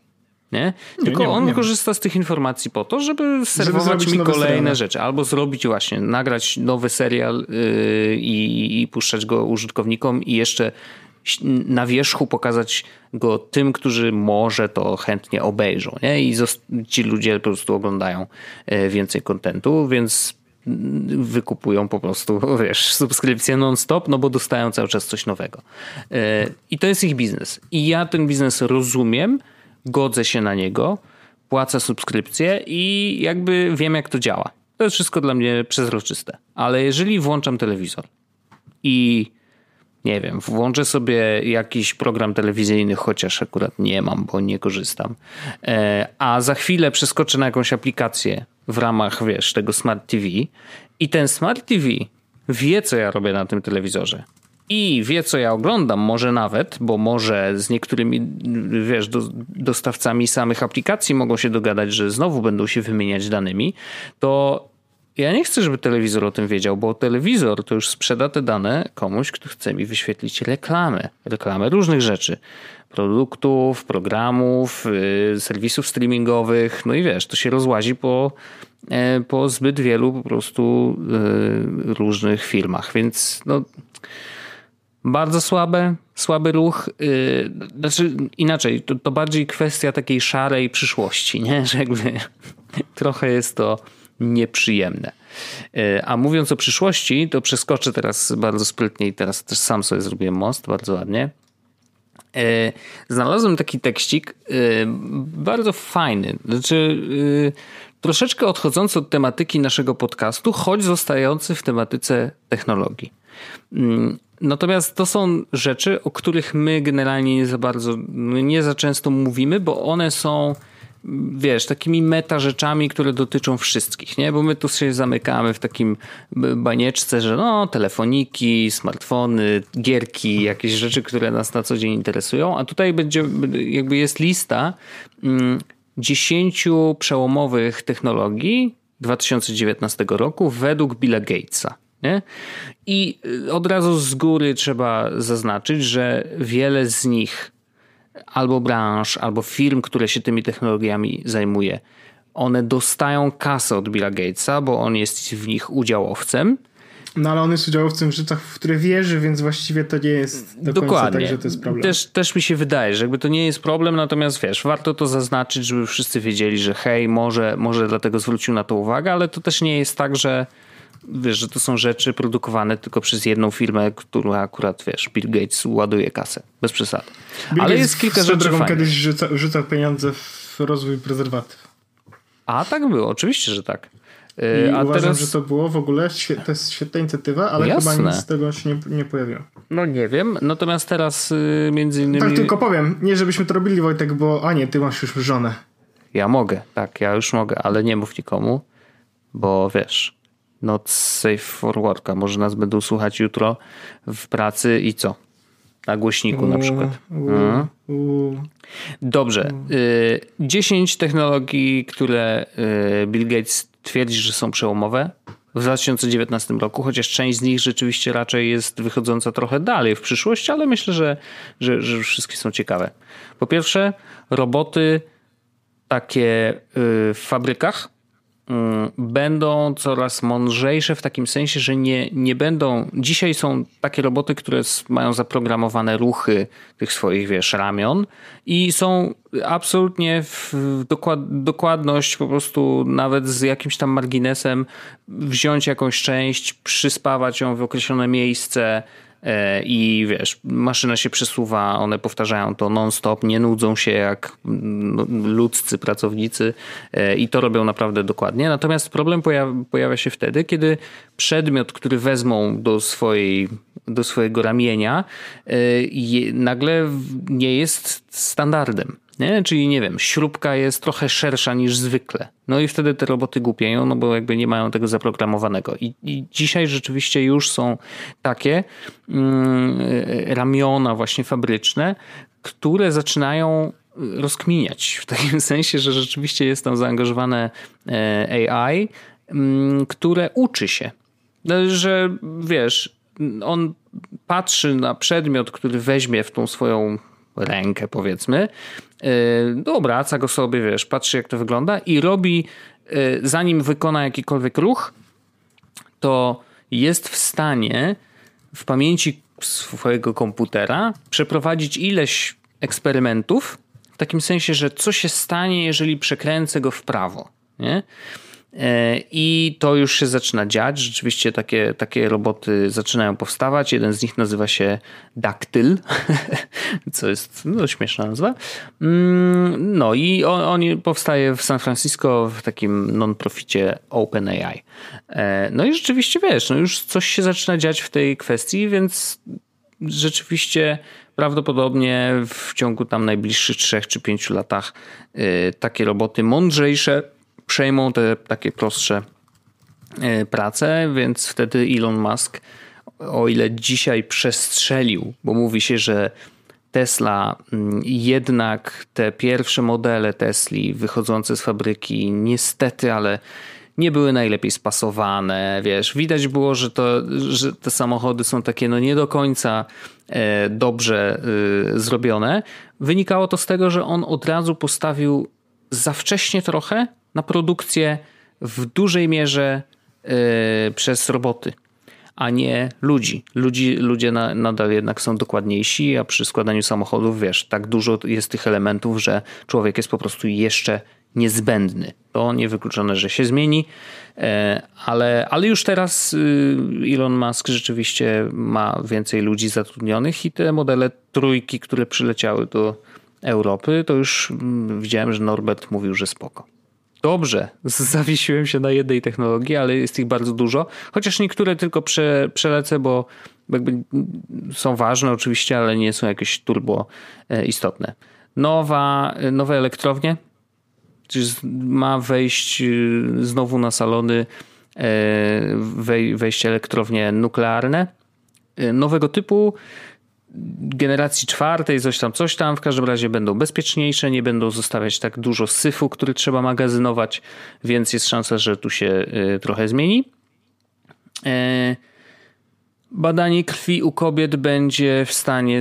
Speaker 2: Nie? Tylko nie, nie, on nie. korzysta z tych informacji po to, żeby serwować żeby mi kolejne rzeczy. Albo zrobić właśnie, nagrać nowy serial yy, i, i puszczać go użytkownikom i jeszcze na wierzchu pokazać go tym, którzy może to chętnie obejrzą. Nie? I ci ludzie po prostu oglądają e, więcej kontentu, więc wykupują po prostu, wiesz, subskrypcję non-stop, no bo dostają cały czas coś nowego. E, I to jest ich biznes. I ja ten biznes rozumiem, godzę się na niego, płacę subskrypcję i jakby wiem, jak to działa. To jest wszystko dla mnie przezroczyste. Ale jeżeli włączam telewizor i nie wiem, włączę sobie jakiś program telewizyjny, chociaż akurat nie mam, bo nie korzystam, e, a za chwilę przeskoczę na jakąś aplikację w ramach, wiesz, tego Smart TV i ten Smart TV wie, co ja robię na tym telewizorze. I wie, co ja oglądam, może nawet, bo może z niektórymi, wiesz, do, dostawcami samych aplikacji mogą się dogadać, że znowu będą się wymieniać danymi, to ja nie chcę, żeby telewizor o tym wiedział, bo telewizor to już sprzeda te dane komuś, kto chce mi wyświetlić reklamę. Reklamę różnych rzeczy. Produktów, programów, yy, serwisów streamingowych. No i wiesz, to się rozłazi po, yy, po zbyt wielu po prostu yy, różnych firmach. Więc no bardzo słabe, słaby ruch. Yy, znaczy inaczej, to, to bardziej kwestia takiej szarej przyszłości, nie? Że jakby trochę jest to nieprzyjemne. E, a mówiąc o przyszłości, to przeskoczę teraz bardzo sprytnie i teraz też sam sobie zrobiłem most, bardzo ładnie. E, znalazłem taki tekścik e, bardzo fajny, znaczy troszeczkę odchodzący od tematyki naszego podcastu, choć zostający w tematyce technologii. Mm, natomiast to są rzeczy, o których my generalnie nie za bardzo, nie za często mówimy, bo one są wiesz, takimi meta rzeczami, które dotyczą wszystkich, nie? Bo my tu się zamykamy w takim banieczce, że no, telefoniki, smartfony, gierki, jakieś rzeczy, które nas na co dzień interesują, a tutaj będzie, jakby jest lista mm, dziesięciu przełomowych technologii 2019 roku według Billa Gatesa. Nie? I od razu z góry trzeba zaznaczyć, że wiele z nich albo branż, albo firm, które się tymi technologiami zajmuje, one dostają kasę od Billa Gatesa, bo on jest w nich udziałowcem.
Speaker 1: No ale on jest udziałowcem w rzeczach, w które wierzy, więc właściwie to nie jest do Dokładnie. tak, że to jest problem.
Speaker 2: Też, też mi się wydaje, że jakby to nie jest problem, natomiast wiesz, warto to zaznaczyć, żeby wszyscy wiedzieli, że hej, może, może dlatego zwrócił na to uwagę, ale to też nie jest tak, że wiesz, że to są rzeczy produkowane tylko przez jedną firmę, która akurat, wiesz, Bill Gates ładuje kasę. Bez przesady.
Speaker 1: Bill Ale Gates jest kilka rzeczy drogą kiedyś rzuca, rzucał pieniądze w rozwój prezerwatyw.
Speaker 2: A tak było, oczywiście, że tak.
Speaker 1: I A uważam, teraz... że to było w ogóle, to jest świetna inicjatywa, ale Jasne. chyba nic z tego się nie, nie pojawiło.
Speaker 2: No nie wiem, natomiast teraz y, między innymi...
Speaker 1: Tak, tylko powiem, nie żebyśmy to robili Wojtek, bo a nie, ty masz już żonę.
Speaker 2: Ja mogę, tak, ja już mogę, ale nie mów nikomu, bo wiesz, not safe for work. A może nas będą słuchać jutro w pracy i co? Na głośniku na przykład. Mhm. Dobrze. 10 y, technologii, które y, Bill Gates twierdzi, że są przełomowe w 2019 roku, chociaż część z nich rzeczywiście raczej jest wychodząca trochę dalej w przyszłość, ale myślę, że, że, że wszystkie są ciekawe. Po pierwsze, roboty takie y, w fabrykach, Mm, będą coraz mądrzejsze w takim sensie, że nie, nie będą. Dzisiaj są takie roboty, które mają zaprogramowane ruchy tych swoich, wiesz, ramion i są absolutnie w dokład, dokładność po prostu nawet z jakimś tam marginesem wziąć jakąś część, przyspawać ją w określone miejsce i wiesz, maszyna się przesuwa, one powtarzają to non-stop, nie nudzą się jak no, ludzcy pracownicy e, i to robią naprawdę dokładnie. Natomiast problem pojawia, pojawia się wtedy, kiedy przedmiot, który wezmą do, swojej, do swojego ramienia, nagle nie jest standardem. Nie? Czyli nie wiem, śrubka jest trochę szersza niż zwykle. No i wtedy te roboty głupieją, no bo jakby nie mają tego zaprogramowanego. I, i dzisiaj rzeczywiście już są takie mm, ramiona właśnie fabryczne, które zaczynają rozkminiać. W takim sensie, że rzeczywiście jest tam zaangażowane e, AI, mm, które uczy się. No, że wiesz, on patrzy na przedmiot, który weźmie w tą swoją rękę, powiedzmy, no obraca go sobie, wiesz, patrzy jak to wygląda i robi, yy, zanim wykona jakikolwiek ruch, to jest w stanie w pamięci swojego komputera przeprowadzić ileś eksperymentów, w takim sensie, że co się stanie, jeżeli przekręcę go w prawo. Nie? E, I to już się zaczyna dziać. Rzeczywiście takie, takie roboty zaczynają powstawać. Jeden z nich nazywa się Dactyl, co jest no, śmieszna nazwa. Mm, no i on, on powstaje w San Francisco w takim non-proficie OpenAI. E, no i rzeczywiście wiesz, no już coś się zaczyna dziać w tej kwestii, więc rzeczywiście prawdopodobnie w ciągu tam najbliższych 3 czy 5 latach e, takie roboty mądrzejsze przejmą te takie prostsze e, prace, więc wtedy Elon Musk, o ile dzisiaj przestrzelił, bo mówi się, że Tesla mm, jednak te pierwsze modele Tesli wychodzące z fabryki niestety, ale nie były najlepiej spasowane, wiesz, widać było, że, to, że te samochody są takie no nie do końca e, dobrze e, zrobione. Wynikało to z tego, że on od razu postawił za wcześnie trochę na produkcję w dużej mierze yy, przez roboty, a nie ludzi. ludzi ludzie na, nadal jednak są dokładniejsi, a przy składaniu samochodów, wiesz, tak dużo jest tych elementów, że człowiek jest po prostu jeszcze niezbędny. To niewykluczone, że się zmieni, e, ale, ale już teraz y, Elon Musk rzeczywiście ma więcej ludzi zatrudnionych i te modele trójki, które przyleciały do Europy, to już mm, widziałem, że Norbert mówił, że spoko dobrze, zawiesiłem się na jednej technologii, ale jest ich bardzo dużo. Chociaż niektóre tylko prze, przelecę, bo są ważne oczywiście, ale nie są jakieś turbo e, istotne. Nowa, nowe elektrownie, ma wejść e, znowu na salony, e, wejść elektrownie nuklearne nowego typu generacji czwartej, coś tam, coś tam. W każdym razie będą bezpieczniejsze, nie będą zostawiać tak dużo syfu, który trzeba magazynować, więc jest szansa, że tu się y, trochę zmieni. E, badanie krwi u kobiet będzie w stanie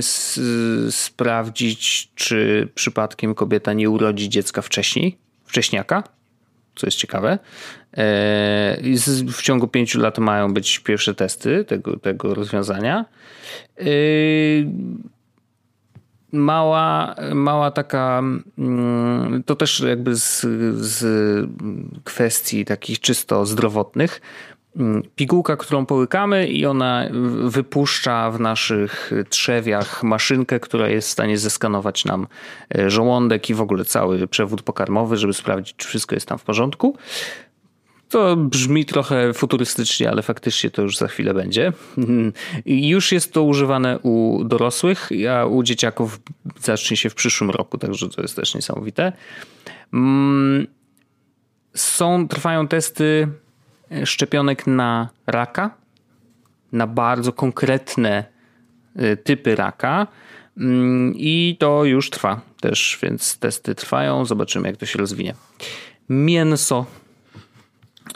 Speaker 2: sprawdzić, czy przypadkiem kobieta nie urodzi dziecka wcześniej, wcześniaka, co jest ciekawe. E, w ciągu pięciu lat mają być pierwsze testy tego, tego rozwiązania. Yy, mała, mała taka, mm, to też jakby z, z kwestii takich czysto zdrowotnych. Mm, pigułka, którą połykamy i ona wypuszcza w naszych trzewiach maszynkę, która jest w stanie zeskanować nam e, żołądek i w ogóle cały przewód pokarmowy, żeby sprawdzić, czy wszystko jest tam w porządku. To brzmi trochę futurystycznie, ale faktycznie to już za chwilę będzie. Już jest to używane u dorosłych, a u dzieciaków zacznie się w przyszłym roku, także to jest też niesamowite. Mm, są, trwają testy szczepionek na raka, na bardzo konkretne y, typy raka. Mm, I to już trwa też, więc testy trwają. Zobaczymy, jak to się rozwinie. Mięso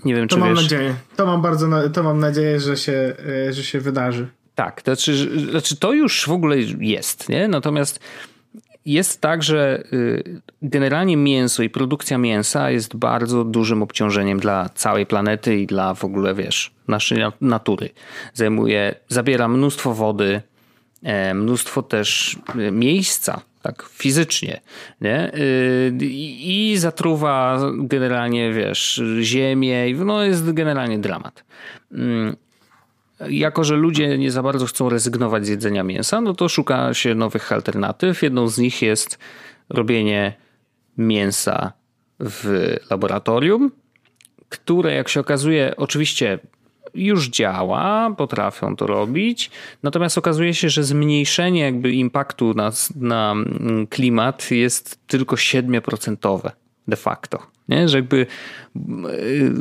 Speaker 2: nie wiem,
Speaker 1: to
Speaker 2: czy
Speaker 1: mam
Speaker 2: wiesz.
Speaker 1: nadzieję. To mam bardzo, to mam nadzieję, że się, e, że się wydarzy.
Speaker 2: Tak, to znaczy, znaczy to już w ogóle jest, nie? Natomiast jest tak, że y, generalnie mięso i produkcja mięsa jest bardzo dużym obciążeniem dla całej planety i dla w ogóle, wiesz, naszej natury. Zajmuje, zabiera mnóstwo wody, e, mnóstwo też e, miejsca tak fizycznie, nie? Y, I zatruwa generalnie, wiesz, ziemię, no jest generalnie dramat. Mm. jako, że ludzie nie za bardzo chcą rezygnować z jedzenia mięsa, no to szuka się nowych alternatyw. Jedną z nich jest robienie mięsa w laboratorium, które jak się okazuje, oczywiście już działa, potrafią to robić, natomiast okazuje się, że zmniejszenie jakby impaktu na, na klimat jest tylko 7% de facto. Nie? Że jakby y,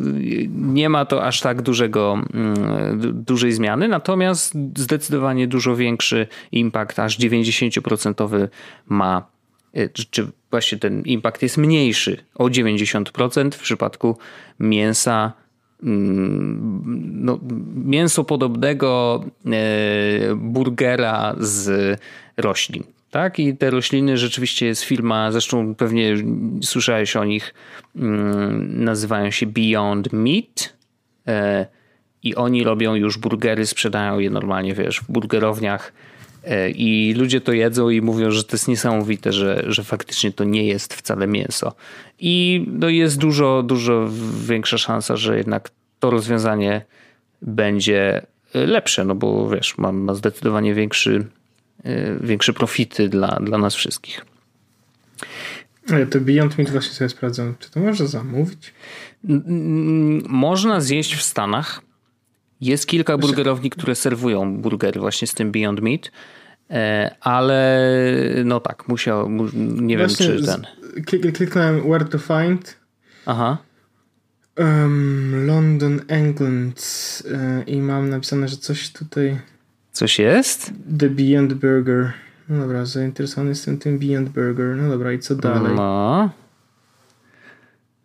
Speaker 2: nie ma to aż tak dużego, mm, dużej zmiany, natomiast zdecydowanie dużo większy impact, aż 90% ma, y, czy właśnie ten impact jest mniejszy o 90% w przypadku mięsa mm, no, mięso podobnego e, burgera z roślin. Tak? I te rośliny rzeczywiście jest firma, zresztą pewnie słyszałeś o nich, mm, nazywają się Beyond Meat e, i oni robią już burgery, sprzedają je normalnie, wiesz, w burgerowniach e, i ludzie to jedzą i mówią, że to jest niesamowite, że, że faktycznie to nie jest wcale mięso. I no jest dużo, dużo większa szansa, że jednak to rozwiązanie będzie lepsze, no bo wiesz, ma, ma zdecydowanie większy większe profity dla, dla nas wszystkich.
Speaker 1: Ale to Beyond Meat właśnie sobie sprawdzam. Czy to można zamówić?
Speaker 2: Można zjeść w Stanach. Jest kilka burgerowni, które serwują burgery właśnie z tym Beyond Meat, e, ale no tak, musiał, nie właśnie wiem czy ten.
Speaker 1: Kliknąłem where to find. Aha. Um, London, England e, i mam napisane, że coś tutaj
Speaker 2: Coś jest?
Speaker 1: The Beyond Burger. No dobra, zainteresowany jestem tym Beyond Burger. No dobra, i co dalej? No.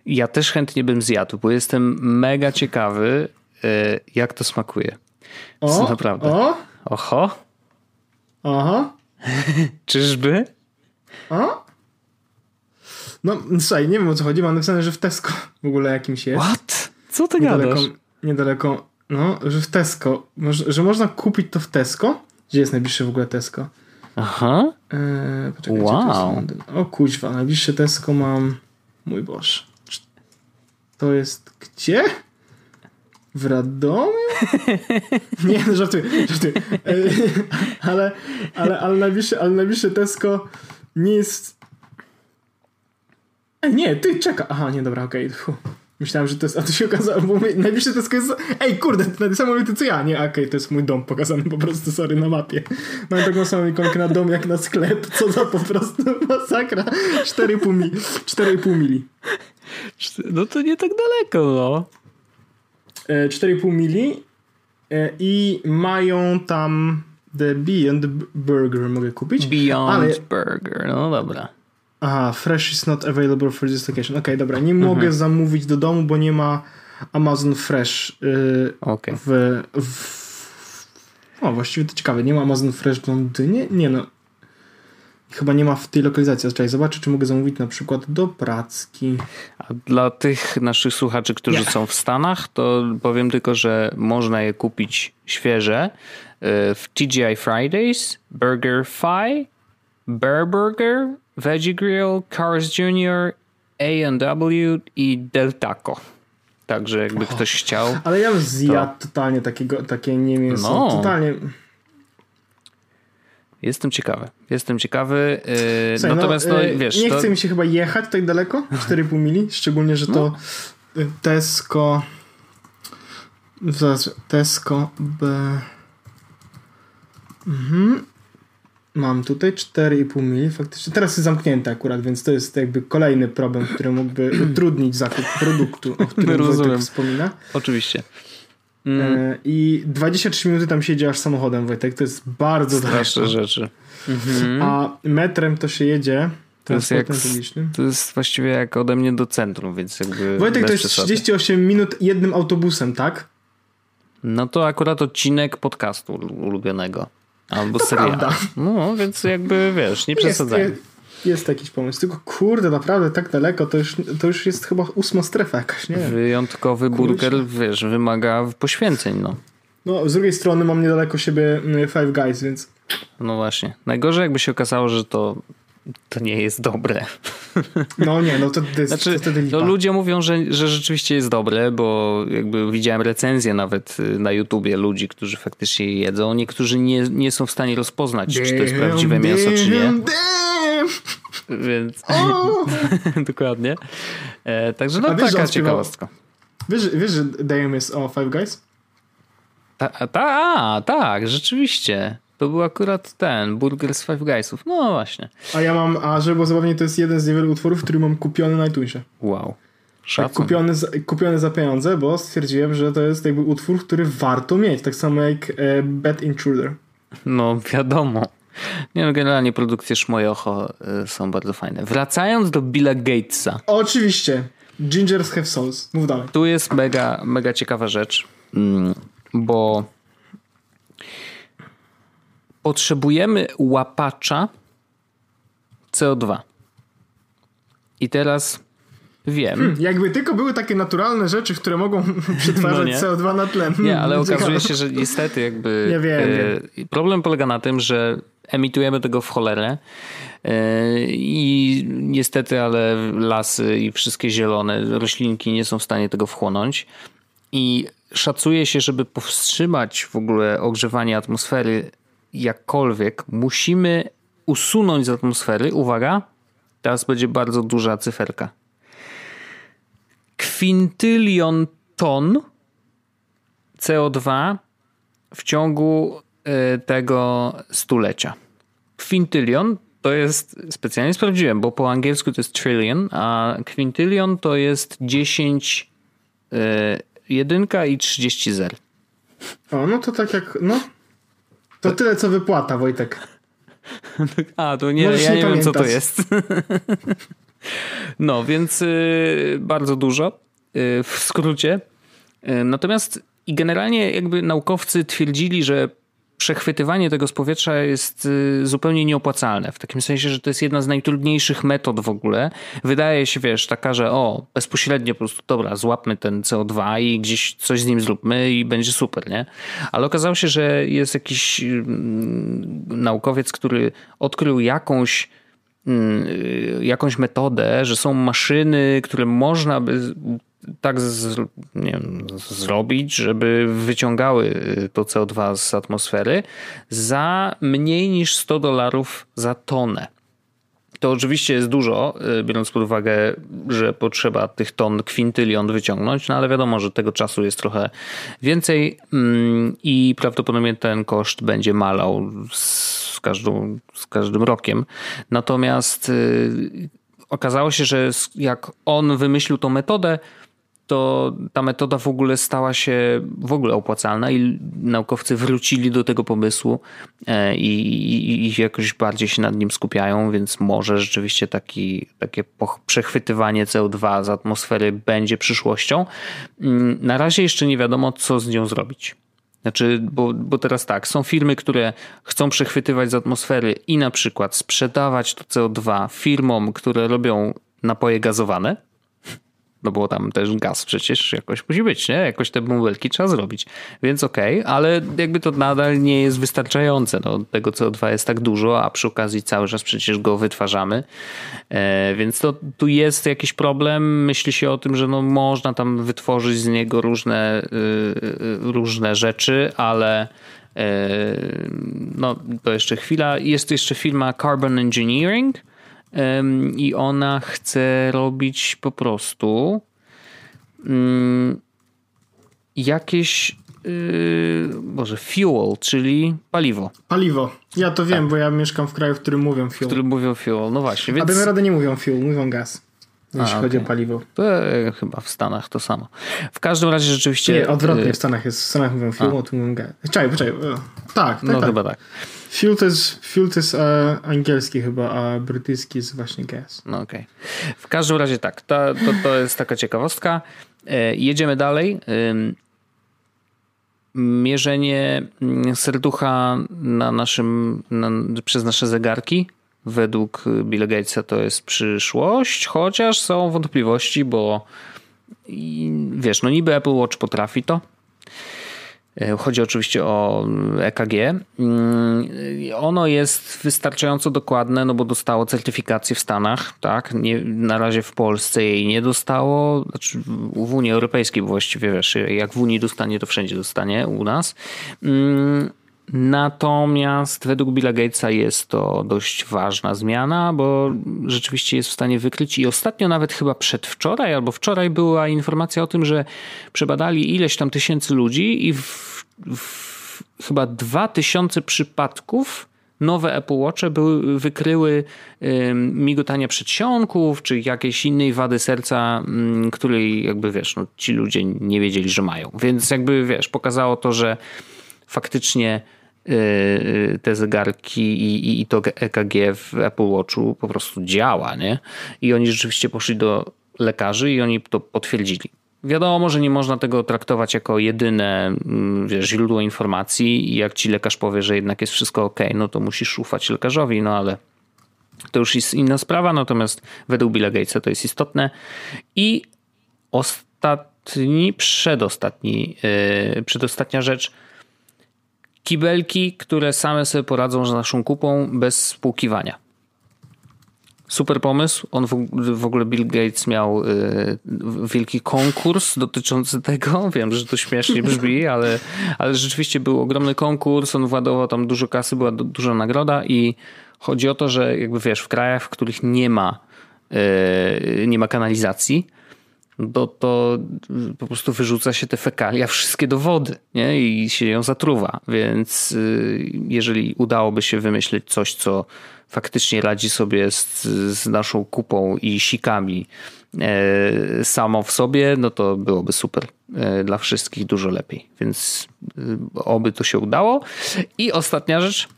Speaker 2: Ja też chętnie bym zjadł, bo jestem mega ciekawy, e, jak to smakuje. O, naprawdę. O? Oho.
Speaker 1: Aha.
Speaker 2: Czyżby?
Speaker 1: O? No, słuchaj, nie wiem o co chodzi. Mam napisane, że w Tesco w ogóle jakimś jest.
Speaker 2: What? Co ty niedaleko, gadasz?
Speaker 1: Niedaleko no, że w Tesco, że można kupić to w Tesco. Gdzie jest najbliższe w ogóle Tesco?
Speaker 2: Aha.
Speaker 1: Eee, poczekajcie, wow. O kuźwa, najbliższe Tesco mam... Mój Boże. To jest gdzie? W Radomiu? Nie, no żartuję, żartuję. Eee, ale, ale, ale, najbliższe, ale najbliższe Tesco nie jest... E, nie, ty czeka. Aha, nie, dobra, okej. Okay. Myślałem, że to jest, a to się okazało, bo najbliższe Tesco jest, ej kurde, to samo co ja, nie, okej, okay, to jest mój dom pokazany po prostu, sorry, na mapie. Mam taką samą ikonkę na dom jak na sklep, co za po prostu masakra, 4,5 mili, 4,5 mili.
Speaker 2: No to nie tak daleko, no.
Speaker 1: 4,5 e, mili e, i mają tam The Beyond Burger mogę kupić.
Speaker 2: Beyond ale... Burger, no dobra.
Speaker 1: Aha, fresh is not available for this location. Okej, okay, dobra, nie mhm. mogę zamówić do domu, bo nie ma Amazon Fresh yy, okay. w, w... O, właściwie to ciekawe, nie ma Amazon Fresh w Londynie? Nie no. Chyba nie ma w tej lokalizacji. Czekaj, zobaczę, czy mogę zamówić na przykład do Pracki.
Speaker 2: A dla tych naszych słuchaczy, którzy nie. są w Stanach, to powiem tylko, że można je kupić świeże y, w TGI Fridays, Burger Fi, Bear Burger, Veggie Grill, Cars Jr., A&W i Deltaco. Także jakby oh, ktoś chciał.
Speaker 1: Ale ja bym zjadł to... totalnie takiego, takie nie mięso. No. Totalnie.
Speaker 2: Jestem ciekawy. Jestem ciekawy. Yy, Słuchaj, no, natomiast, no, no wiesz.
Speaker 1: Nie to... chce mi się chyba jechać tak daleko. 4,5 mili. Szczególnie, że to no. Tesco. Tesco B. Mhm. Mam tutaj 4,5 mili faktycznie. Teraz jest zamknięte akurat, więc to jest jakby kolejny problem, który mógłby utrudnić zakup produktu, o którym Rozumiem. Wojtek wspomina.
Speaker 2: Oczywiście.
Speaker 1: Mm. E, I 23 minuty tam siedzi aż samochodem, Wojtek. To jest bardzo
Speaker 2: Straszne rzeczy.
Speaker 1: Mhm. A metrem to się jedzie
Speaker 2: to jest, jak, to jest właściwie jak ode mnie do centrum, więc jakby.
Speaker 1: Wojtek, to jest przesady. 38 minut jednym autobusem, tak?
Speaker 2: No to akurat odcinek podcastu ulubionego. Albo to serial. Prawda. No, więc jakby wiesz, nie przesadzaj.
Speaker 1: Jest, jakiś pomysł. Tylko kurde, naprawdę tak daleko, to już, to już jest chyba ósma strefa jakaś, nie?
Speaker 2: Wyjątkowy burger, wiesz, wymaga poświęceń, no.
Speaker 1: No, z drugiej strony mam niedaleko siebie mm, Five Guys, więc...
Speaker 2: No właśnie. Najgorzej jakby się okazało, że to to nie jest dobre.
Speaker 1: No nie, no to, to jest
Speaker 2: znaczy,
Speaker 1: wtedy
Speaker 2: lipa. No ludzie mówią, że, że rzeczywiście jest dobre, bo jakby widziałem recenzje nawet y, na YouTubie ludzi, którzy faktycznie je jedzą. Niektórzy nie, nie są w stanie rozpoznać, damn, czy to jest prawdziwe damn, mięso, czy nie. Damn. Więc dokładnie. E, także no wiesz, taka ciekawostka.
Speaker 1: Wiesz, wiesz, że Damn jest o Five Guys?
Speaker 2: Ta, ta, tak, rzeczywiście. To był akurat ten, Burger z Five Guysów. No właśnie.
Speaker 1: A ja mam, a żeby było zabawnie, to jest jeden z niewielu utworów, który mam kupiony na iTunesie.
Speaker 2: Wow.
Speaker 1: Tak, kupiony, za, kupiony za pieniądze, bo stwierdziłem, że to jest jakby utwór, który warto mieć. Tak samo jak e, Bad Intruder.
Speaker 2: No wiadomo. Nie no, generalnie produkcje Szmojocho y, są bardzo fajne. Wracając do Billa Gatesa.
Speaker 1: Oczywiście. Gingers have souls. Mów dalej.
Speaker 2: Tu jest mega, mega ciekawa rzecz, mm, bo potrzebujemy łapacza CO2. I teraz wiem. Hmm,
Speaker 1: jakby tylko były takie naturalne rzeczy, które mogą przetwarzać no CO2 na tlen.
Speaker 2: Nie, ale okazuje się, że niestety jakby.
Speaker 1: Nie wiem, e,
Speaker 2: wiem. Problem polega na tym, że emitujemy tego w cholerę. E, I niestety, ale lasy i wszystkie zielone roślinki nie są w stanie tego wchłonąć. I szacuje się, żeby powstrzymać w ogóle ogrzewanie atmosfery jakkolwiek, musimy usunąć z atmosfery, uwaga, teraz będzie bardzo duża cyferka. Kwintylion ton CO2 w ciągu e, tego stulecia. Kwintylion to jest, specjalnie sprawdziłem, bo po angielsku to jest trillion, a kwintylion to jest 10 e, jedynka i 30 zer.
Speaker 1: O, no to tak jak, no. To tyle co wypłata, Wojtek.
Speaker 2: A, to nie, Możesz ja nie, nie wiem co to jest. no, więc y, bardzo dużo y, w skrócie. Y, natomiast i generalnie jakby naukowcy twierdzili, że przechwytywanie tego z powietrza jest y, zupełnie nieopłacalne. W takim sensie, że to jest jedna z najtrudniejszych metod w ogóle. Wydaje się, wiesz, taka, że o, bezpośrednio po prostu, dobra, złapmy ten CO2 i gdzieś coś z nim zróbmy i będzie super, nie? Ale okazało się, że jest jakiś mm, naukowiec, który odkrył jakąś mm, y, jakąś metodę, że są maszyny, które można by tak z, wiem, zrobić, żeby wyciągały y, to CO2 z atmosfery za mniej niż 100 dolarów za tonę. To oczywiście jest dużo, y, biorąc pod uwagę, że potrzeba tych ton kwintylion wyciągnąć, no ale wiadomo, że tego czasu jest trochę więcej mm, i prawdopodobnie ten koszt będzie malał z, każdą, z każdym rokiem. Natomiast y, okazało się, że jak on wymyślił tą metodę, to ta metoda w ogóle stała się w ogóle opłacalna i naukowcy wrócili do tego pomysłu e, i, i, i jakoś bardziej się nad nim skupiają, więc może rzeczywiście taki, takie przechwytywanie CO2 z atmosfery będzie przyszłością. Mm, na razie jeszcze nie wiadomo, co z nią zrobić. Znaczy, bo, bo teraz tak, są firmy, które chcą przechwytywać z atmosfery i na przykład sprzedawać to CO2 firmom, które robią napoje gazowane no bo tam też gaz przecież jakoś musi być, nie? Jakoś te bąbelki trzeba zrobić. Więc okej, okay, ale jakby to nadal nie jest wystarczające. No, tego CO2 jest tak dużo, a przy okazji cały czas przecież go wytwarzamy. E, więc to tu jest jakiś problem. Myśli się o tym, że no można tam wytworzyć z niego różne, y, y, różne rzeczy, ale e, no to jeszcze chwila. Jest jeszcze firma Carbon Engineering, i ona chce robić po prostu jakieś yy, Boże, fuel, czyli paliwo.
Speaker 1: Paliwo. Ja to wiem, tak. bo ja mieszkam w kraju, w którym mówią fuel.
Speaker 2: W którym mówią fuel, no właśnie. Więc...
Speaker 1: A rady nie mówią fuel, mówią gaz. Jeśli A, chodzi okay. o paliwo.
Speaker 2: To e, chyba w Stanach to samo. W każdym razie rzeczywiście.
Speaker 1: Nie, odwrotnie w Stanach jest. W Stanach mówią fuel, a tu mówią gaz. Czekaj, poczekaj. Tak, tak.
Speaker 2: No
Speaker 1: tak.
Speaker 2: chyba tak.
Speaker 1: Fuel to jest, fuel to jest angielski chyba, a brytyjski jest właśnie gas.
Speaker 2: No okej. Okay. W każdym razie tak, to, to, to jest taka ciekawostka. E, jedziemy dalej. Mierzenie mm, serducha na naszym, na, przez nasze zegarki według Billa Gatesa to jest przyszłość, chociaż są wątpliwości, bo wiesz, no niby Apple Watch potrafi to, chodzi oczywiście o EKG. Mm, ono jest wystarczająco dokładne, no bo dostało certyfikację w Stanach, tak? Nie, na razie w Polsce jej nie dostało, znaczy w Unii Europejskiej właściwie, wiesz, jak w Unii dostanie, to wszędzie dostanie u nas. Natomiast według Billa Gatesa jest to dość ważna zmiana, bo rzeczywiście jest w stanie wykryć i ostatnio nawet chyba przedwczoraj albo wczoraj była informacja o tym, że przebadali ileś tam tysięcy ludzi i w, w chyba dwa tysiące przypadków nowe Apple Watche były, wykryły migotanie przedsionków, czy jakiejś innej wady serca, której jakby wiesz, no, ci ludzie nie wiedzieli, że mają. Więc jakby wiesz, pokazało to, że faktycznie te zegarki i, i to EKG w Apple Watchu po prostu działa, nie? I oni rzeczywiście poszli do lekarzy i oni to potwierdzili. Wiadomo, że nie można tego traktować jako jedyne mm, wiesz, źródło informacji i jak ci lekarz powie, że jednak jest wszystko ok, no to musisz ufać lekarzowi, no ale to już jest inna sprawa, natomiast według Billa Gatesa to jest istotne. I ostatni, przedostatni, yy, przedostatnia rzecz, kibelki, które same sobie poradzą z naszą kupą bez spłukiwania. Super pomysł. On w, w ogóle Bill Gates miał y, wielki konkurs dotyczący tego. Wiem, że to śmiesznie brzmi, ale, ale rzeczywiście był ogromny konkurs. On władował tam dużo kasy, była du duża nagroda i chodzi o to, że jakby wiesz, w krajach, w których nie ma, y, nie ma kanalizacji, to, to po prostu wyrzuca się te fekalia wszystkie do wody nie? i się ją zatruwa. Więc y, jeżeli udałoby się wymyślić coś, co faktycznie radzi sobie z, z naszą kupą i sikami e, samo w sobie, no to byłoby super e, dla wszystkich dużo lepiej. Więc e, oby to się udało. I ostatnia rzecz.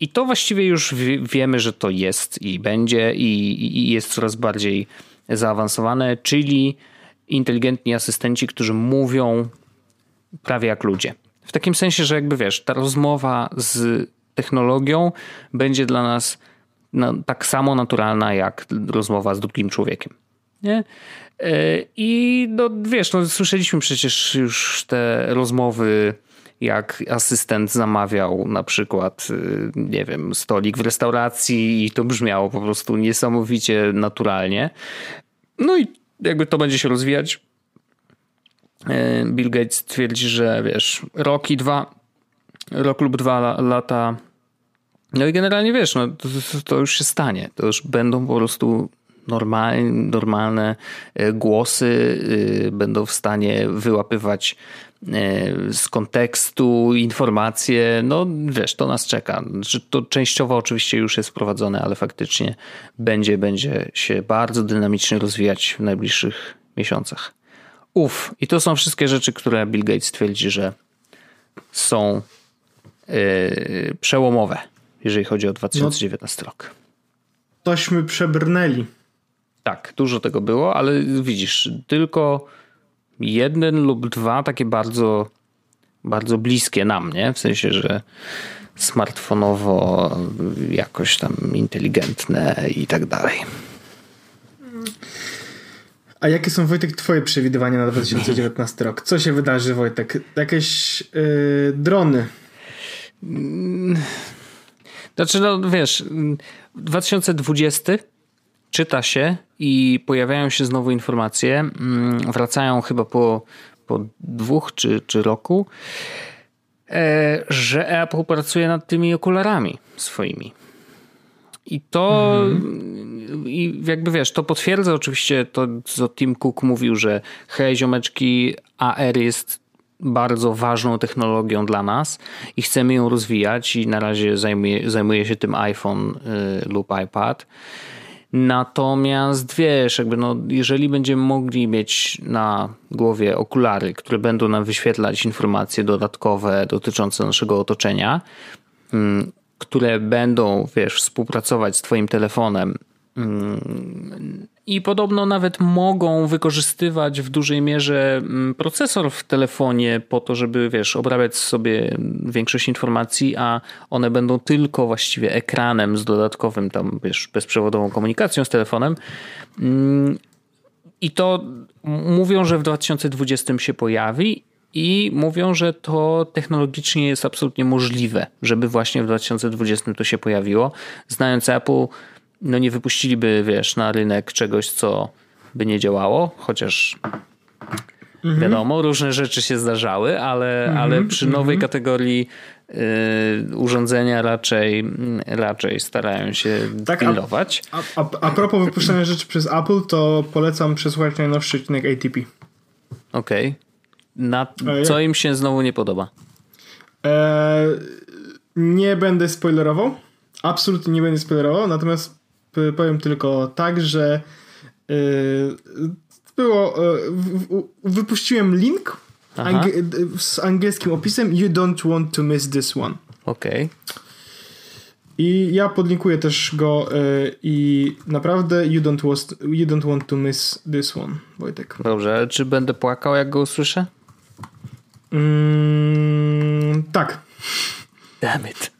Speaker 2: I to właściwie już wiemy, że to jest i będzie, i, i jest coraz bardziej zaawansowane, czyli inteligentni asystenci, którzy mówią prawie jak ludzie. W takim sensie, że jakby wiesz, ta rozmowa z technologią będzie dla nas tak samo naturalna jak rozmowa z drugim człowiekiem. Nie? E, I no, wiesz, no, słyszeliśmy przecież już te rozmowy, jak asystent zamawiał na przykład, y, nie wiem, stolik w restauracji i to brzmiało po prostu niesamowicie naturalnie. No i jakby to będzie się rozwijać. E, Bill Gates twierdzi, że wiesz, rok i dwa, rok lub dwa lata no i generalnie wiesz, no, to, to, już się stanie. To już będą po prostu normalne, normalne głosy, y, będą w stanie wyłapywać z kontekstu informacje. No wiesz, to nas czeka. Znaczy, to częściowo oczywiście już jest wprowadzone, ale faktycznie będzie, będzie się bardzo dynamicznie rozwijać w najbliższych miesiącach. Uf, i to są wszystkie rzeczy, które Bill Gates twierdzi, że są yy, przełomowe jeżeli chodzi o 2019 no, rok.
Speaker 1: Tośmy przebrnęli.
Speaker 2: Tak, dużo tego było, ale widzisz, tylko jeden lub dwa takie bardzo, bardzo bliskie nam, nie? W sensie, że smartfonowo jakoś tam inteligentne i tak dalej.
Speaker 1: A jakie są, Wojtek, twoje przewidywania na 2019 rok? Co się wydarzy, Wojtek? Jakieś yy, drony?
Speaker 2: Znaczy, no wiesz, 2020 czyta się i pojawiają się znowu informacje, mm, wracają chyba po, po dwóch czy, czy roku, e, że Apple pracuje nad tymi okularami swoimi. I to, mhm. i jakby wiesz, to potwierdza oczywiście to, co Tim Cook mówił, że hej ziomeczki, AR jest bardzo ważną technologią dla nas i chcemy ją rozwijać i na razie zajmuje, zajmuje się tym iPhone y, lub iPad. Natomiast wiesz, jakby no, jeżeli będziemy mogli mieć na głowie okulary, które będą nam wyświetlać informacje dodatkowe dotyczące naszego otoczenia, mm, które będą, wiesz, współpracować z Twoim telefonem mm, i podobno nawet mogą wykorzystywać w dużej mierze mm, procesor w telefonie po to, żeby, wiesz, obrabiać sobie większość informacji, a one będą tylko właściwie ekranem z dodatkowym tam, wiesz, bezprzewodową komunikacją z telefonem. Mm, I to mówią, że w 2020 się pojawi i mówią, że to technologicznie jest absolutnie możliwe, żeby właśnie w 2020 to się pojawiło. Znając Apple, no nie wypuściliby, wiesz, na rynek czegoś, co by nie działało, chociaż mhm. wiadomo, różne rzeczy się zdarzały, ale, mhm, ale przy nowej mhm. kategorii y, urządzenia raczej, raczej starają się tak, pilnować.
Speaker 1: A, a, a propos wypuszczania rzeczy przez Apple, to polecam przesłuchać najnowszy odcinek ATP.
Speaker 2: Okej. Okay. Na co im się znowu nie podoba?
Speaker 1: E, nie będę spoilerował. Absolutnie nie będę spoilerował, natomiast powiem tylko tak, że e, było. E, wypuściłem link z angielskim opisem You don't want to miss this one.
Speaker 2: Okej. Okay.
Speaker 1: I ja podlinkuję też go i naprawdę you don't, was, you don't want to miss this one, Wojtek.
Speaker 2: Dobrze, czy będę płakał jak go usłyszę?
Speaker 1: Mm, tak.
Speaker 2: Damn it.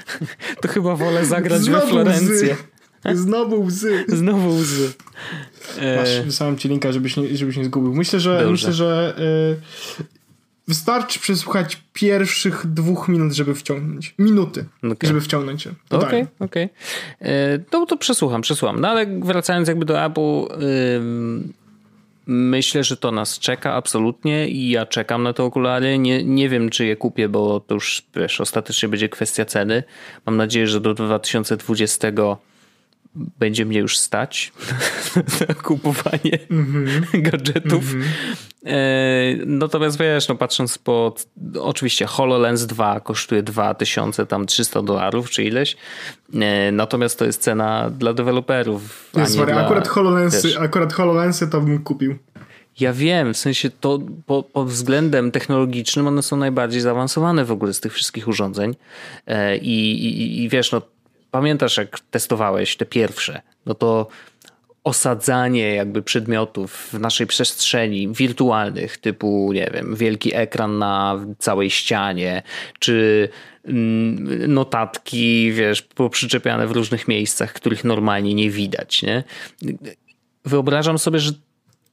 Speaker 2: To chyba wolę zagrać Znowu we Florencję.
Speaker 1: Łzy. Znowu łzy.
Speaker 2: Znowu łzy.
Speaker 1: Masz, e, wysłałem ci linka, żebyś nie, żebyś nie zgubił. Myślę, że Dobrze. myślę, że y, wystarczy przesłuchać pierwszych dwóch minut, żeby wciągnąć. Minuty, okay. żeby wciągnąć się.
Speaker 2: Okej, okej. Okay, okay. No to przesłucham, przesłucham. No ale wracając jakby do Apple, Myślę, że to nas czeka absolutnie i ja czekam na te okulary. Nie, nie wiem, czy je kupię, bo to już wiesz, ostatecznie będzie kwestia ceny. Mam nadzieję, że do 2020 będzie mnie już stać na kupowanie mm -hmm. gadżetów. Mm -hmm. natomiast wiesz, no patrząc po oczywiście HoloLens 2 kosztuje 2300 tam 300 dolarów czy ileś. E, natomiast to jest cena dla deweloperów.
Speaker 1: Nie, sorry, dla, akurat HoloLensy, akurat HoloLensy to bym kupił.
Speaker 2: Ja wiem, w sensie to pod po względem technologicznym one są najbardziej zaawansowane w ogóle z tych wszystkich urządzeń. E, I, i, i wiesz, no pamiętasz jak testowałeś te pierwsze, no to osadzanie jakby przedmiotów w naszej przestrzeni wirtualnych, typu, nie wiem, wielki ekran na całej ścianie, czy mm, notatki, wiesz, poprzyczepiane w różnych miejscach, których normalnie nie widać, nie? Wyobrażam sobie, że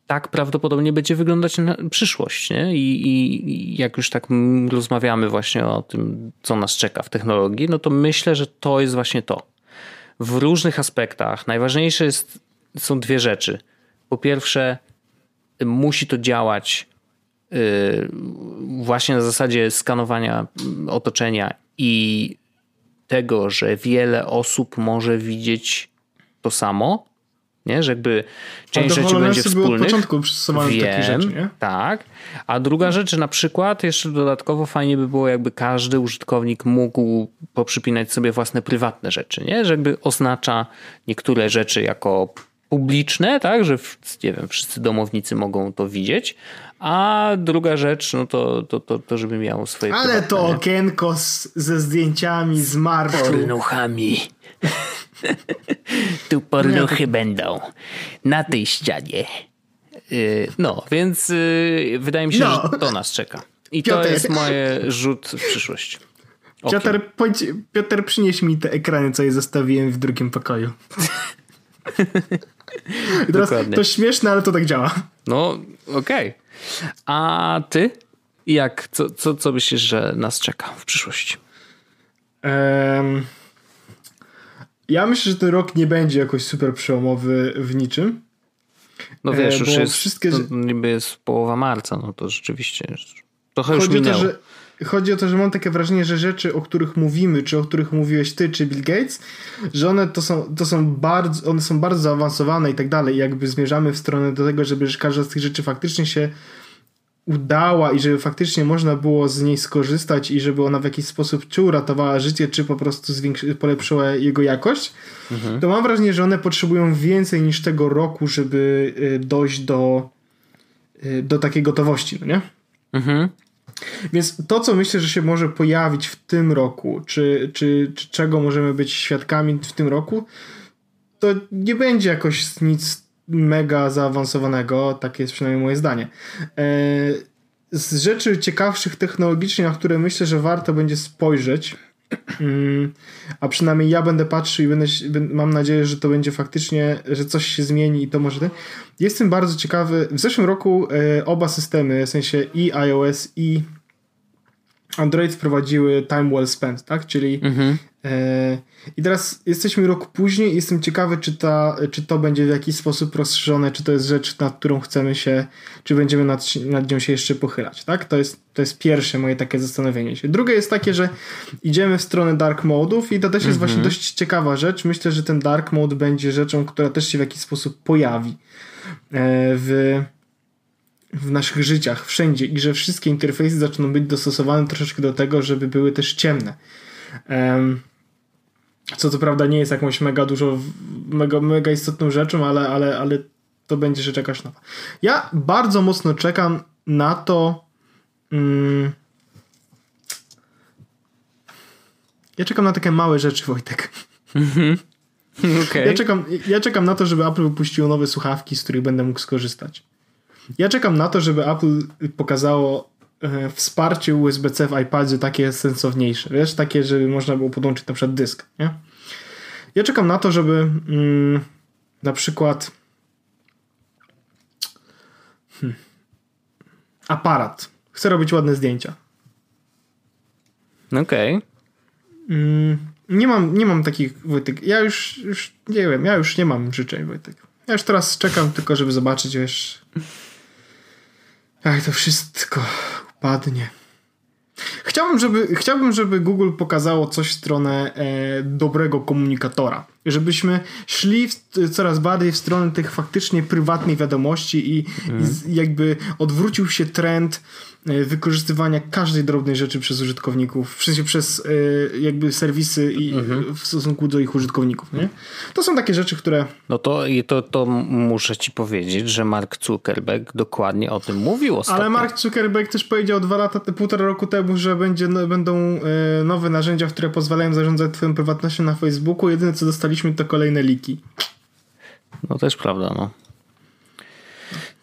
Speaker 2: tak prawdopodobnie będzie wyglądać przyszłość. Nie? I, I, jak już tak rozmawiamy właśnie o tym, co nas czeka w technologii, no to myślę, że to jest właśnie to. W różnych aspektach najważniejsze jest, są dwie rzeczy. Po pierwsze, musi to działać yy, właśnie na zasadzie skanowania otoczenia i tego, że wiele osób może widzieć to samo, nie? Że jakby część rzeczy będzie wspólnych.
Speaker 1: od początku Wiem, takie rzeczy, nie?
Speaker 2: Tak. A druga rzecz, na przykład jeszcze dodatkowo fajnie by było, jakby każdy użytkownik mógł poprzypinać sobie własne prywatne rzeczy, nie? Że jakby oznacza niektóre rzeczy jako publiczne, tak, że nie wiem, wszyscy domownicy mogą to widzieć, a druga rzecz, no to, to, to, to żeby miało swoje
Speaker 1: Ale prywatne, to okienko z, ze zdjęciami z marszu.
Speaker 2: Pornuchami. tu pornuchy no. będą na tej ścianie. Y, no, więc y, wydaje mi się, no. że to nas czeka. I Piotr. to jest moje rzut w przyszłość.
Speaker 1: Piotr, pojdź, Piotr, przynieś mi te ekrany, co je zostawiłem w drugim pokoju. Teraz Dokładnie. to śmieszne, ale to tak działa.
Speaker 2: No, okej. Okay. A ty? Jak? Co, co, co myślisz, że nas czeka w przyszłości?
Speaker 1: Um, ja myślę, że ten rok nie będzie jakoś super przełomowy w niczym.
Speaker 2: No wiesz, e, już jest, wszystkie... to niby jest połowa marca, no to rzeczywiście trochę już
Speaker 1: chodzi
Speaker 2: minęło.
Speaker 1: O to, że, chodzi o to, że mam takie wrażenie, że rzeczy, o których mówimy, czy o których mówiłeś ty, czy Bill Gates, że one to są, to są bardzo, one są bardzo zaawansowane i tak dalej. Jakby zmierzamy w stronę do tego, żeby każda z tych rzeczy faktycznie się udała i żeby faktycznie można było z niej skorzystać i żeby ona w jakiś sposób czy uratowała życie, czy po prostu polepszyła jego jakość, mhm. to mam wrażenie, że one potrzebują więcej niż tego roku, żeby y, dojść do, y, do takiej gotowości, no nie? Mhm. Więc to, co myślę, że się może pojawić w tym roku, czy, czy, czy czego możemy być świadkami w tym roku, to nie będzie jakoś nic mega zaawansowanego, takie jest przynajmniej moje zdanie. E, z rzeczy ciekawszych technologicznie, na które myślę, że warto będzie spojrzeć, Mm, a przynajmniej ja będę patrzył i będę, mam nadzieję, że to będzie faktycznie, że coś się zmieni i to może ten. Jestem bardzo ciekawy. W zeszłym roku e, oba systemy, w sensie i iOS i Android wprowadziły time well spent, tak? Czyli mhm. e, i teraz jesteśmy rok później i jestem ciekawy, czy, ta, czy to będzie w jakiś sposób rozszerzone, czy to jest rzecz, nad którą chcemy się, czy będziemy nad, nad nią się jeszcze pochylać, tak? To jest, to jest pierwsze moje takie zastanowienie się. Drugie jest takie, że idziemy w stronę dark modów i to też jest mhm. właśnie dość ciekawa rzecz. Myślę, że ten dark mode będzie rzeczą, która też się w jakiś sposób pojawi e, w w naszych życiach, wszędzie i że wszystkie interfejsy zaczną być dostosowane troszeczkę do tego, żeby były też ciemne. Um, co to prawda nie jest jakąś mega dużo, mega, mega istotną rzeczą, ale, ale, ale to będzie rzecz jakaś nowa. Ja bardzo mocno czekam na to. Um, ja czekam na takie małe rzeczy, Wojtek. Mhm. Okay. Ja, czekam, ja czekam na to, żeby Apple wypuściło nowe słuchawki, z których będę mógł skorzystać. Ja czekam na to, żeby Apple pokazało e, wsparcie USB-C w iPadzie takie sensowniejsze, wiesz, takie, żeby można było podłączyć na przykład dysk, nie? Ja czekam na to, żeby mm, na przykład hmm, aparat. Chcę robić ładne zdjęcia.
Speaker 2: Okej. Okay.
Speaker 1: Mm, nie mam, nie mam takich, Wojtek, ja już, już nie wiem, ja już nie mam życzeń, Wojtek. Ja już teraz czekam tylko, żeby zobaczyć, wiesz, jak to wszystko upadnie. Chciałbym, żeby, chciałbym, żeby Google pokazało coś w stronę e, dobrego komunikatora. Żebyśmy szli w, coraz bardziej w stronę tych faktycznie prywatnych wiadomości i, mm. i jakby odwrócił się trend E, wykorzystywania każdej drobnej rzeczy przez użytkowników, w sensie przez e, jakby serwisy i mhm. w stosunku do ich użytkowników, nie? To są takie rzeczy, które...
Speaker 2: No to, to, to muszę ci powiedzieć, że Mark Zuckerberg dokładnie o tym mówił ostatnio.
Speaker 1: Ale Mark Zuckerberg też powiedział dwa lata, półtora roku temu, że będzie, no, będą e, nowe narzędzia, które pozwalają zarządzać twoją prywatnością na Facebooku. Jedyne co dostaliśmy to kolejne liki.
Speaker 2: No też prawda, no.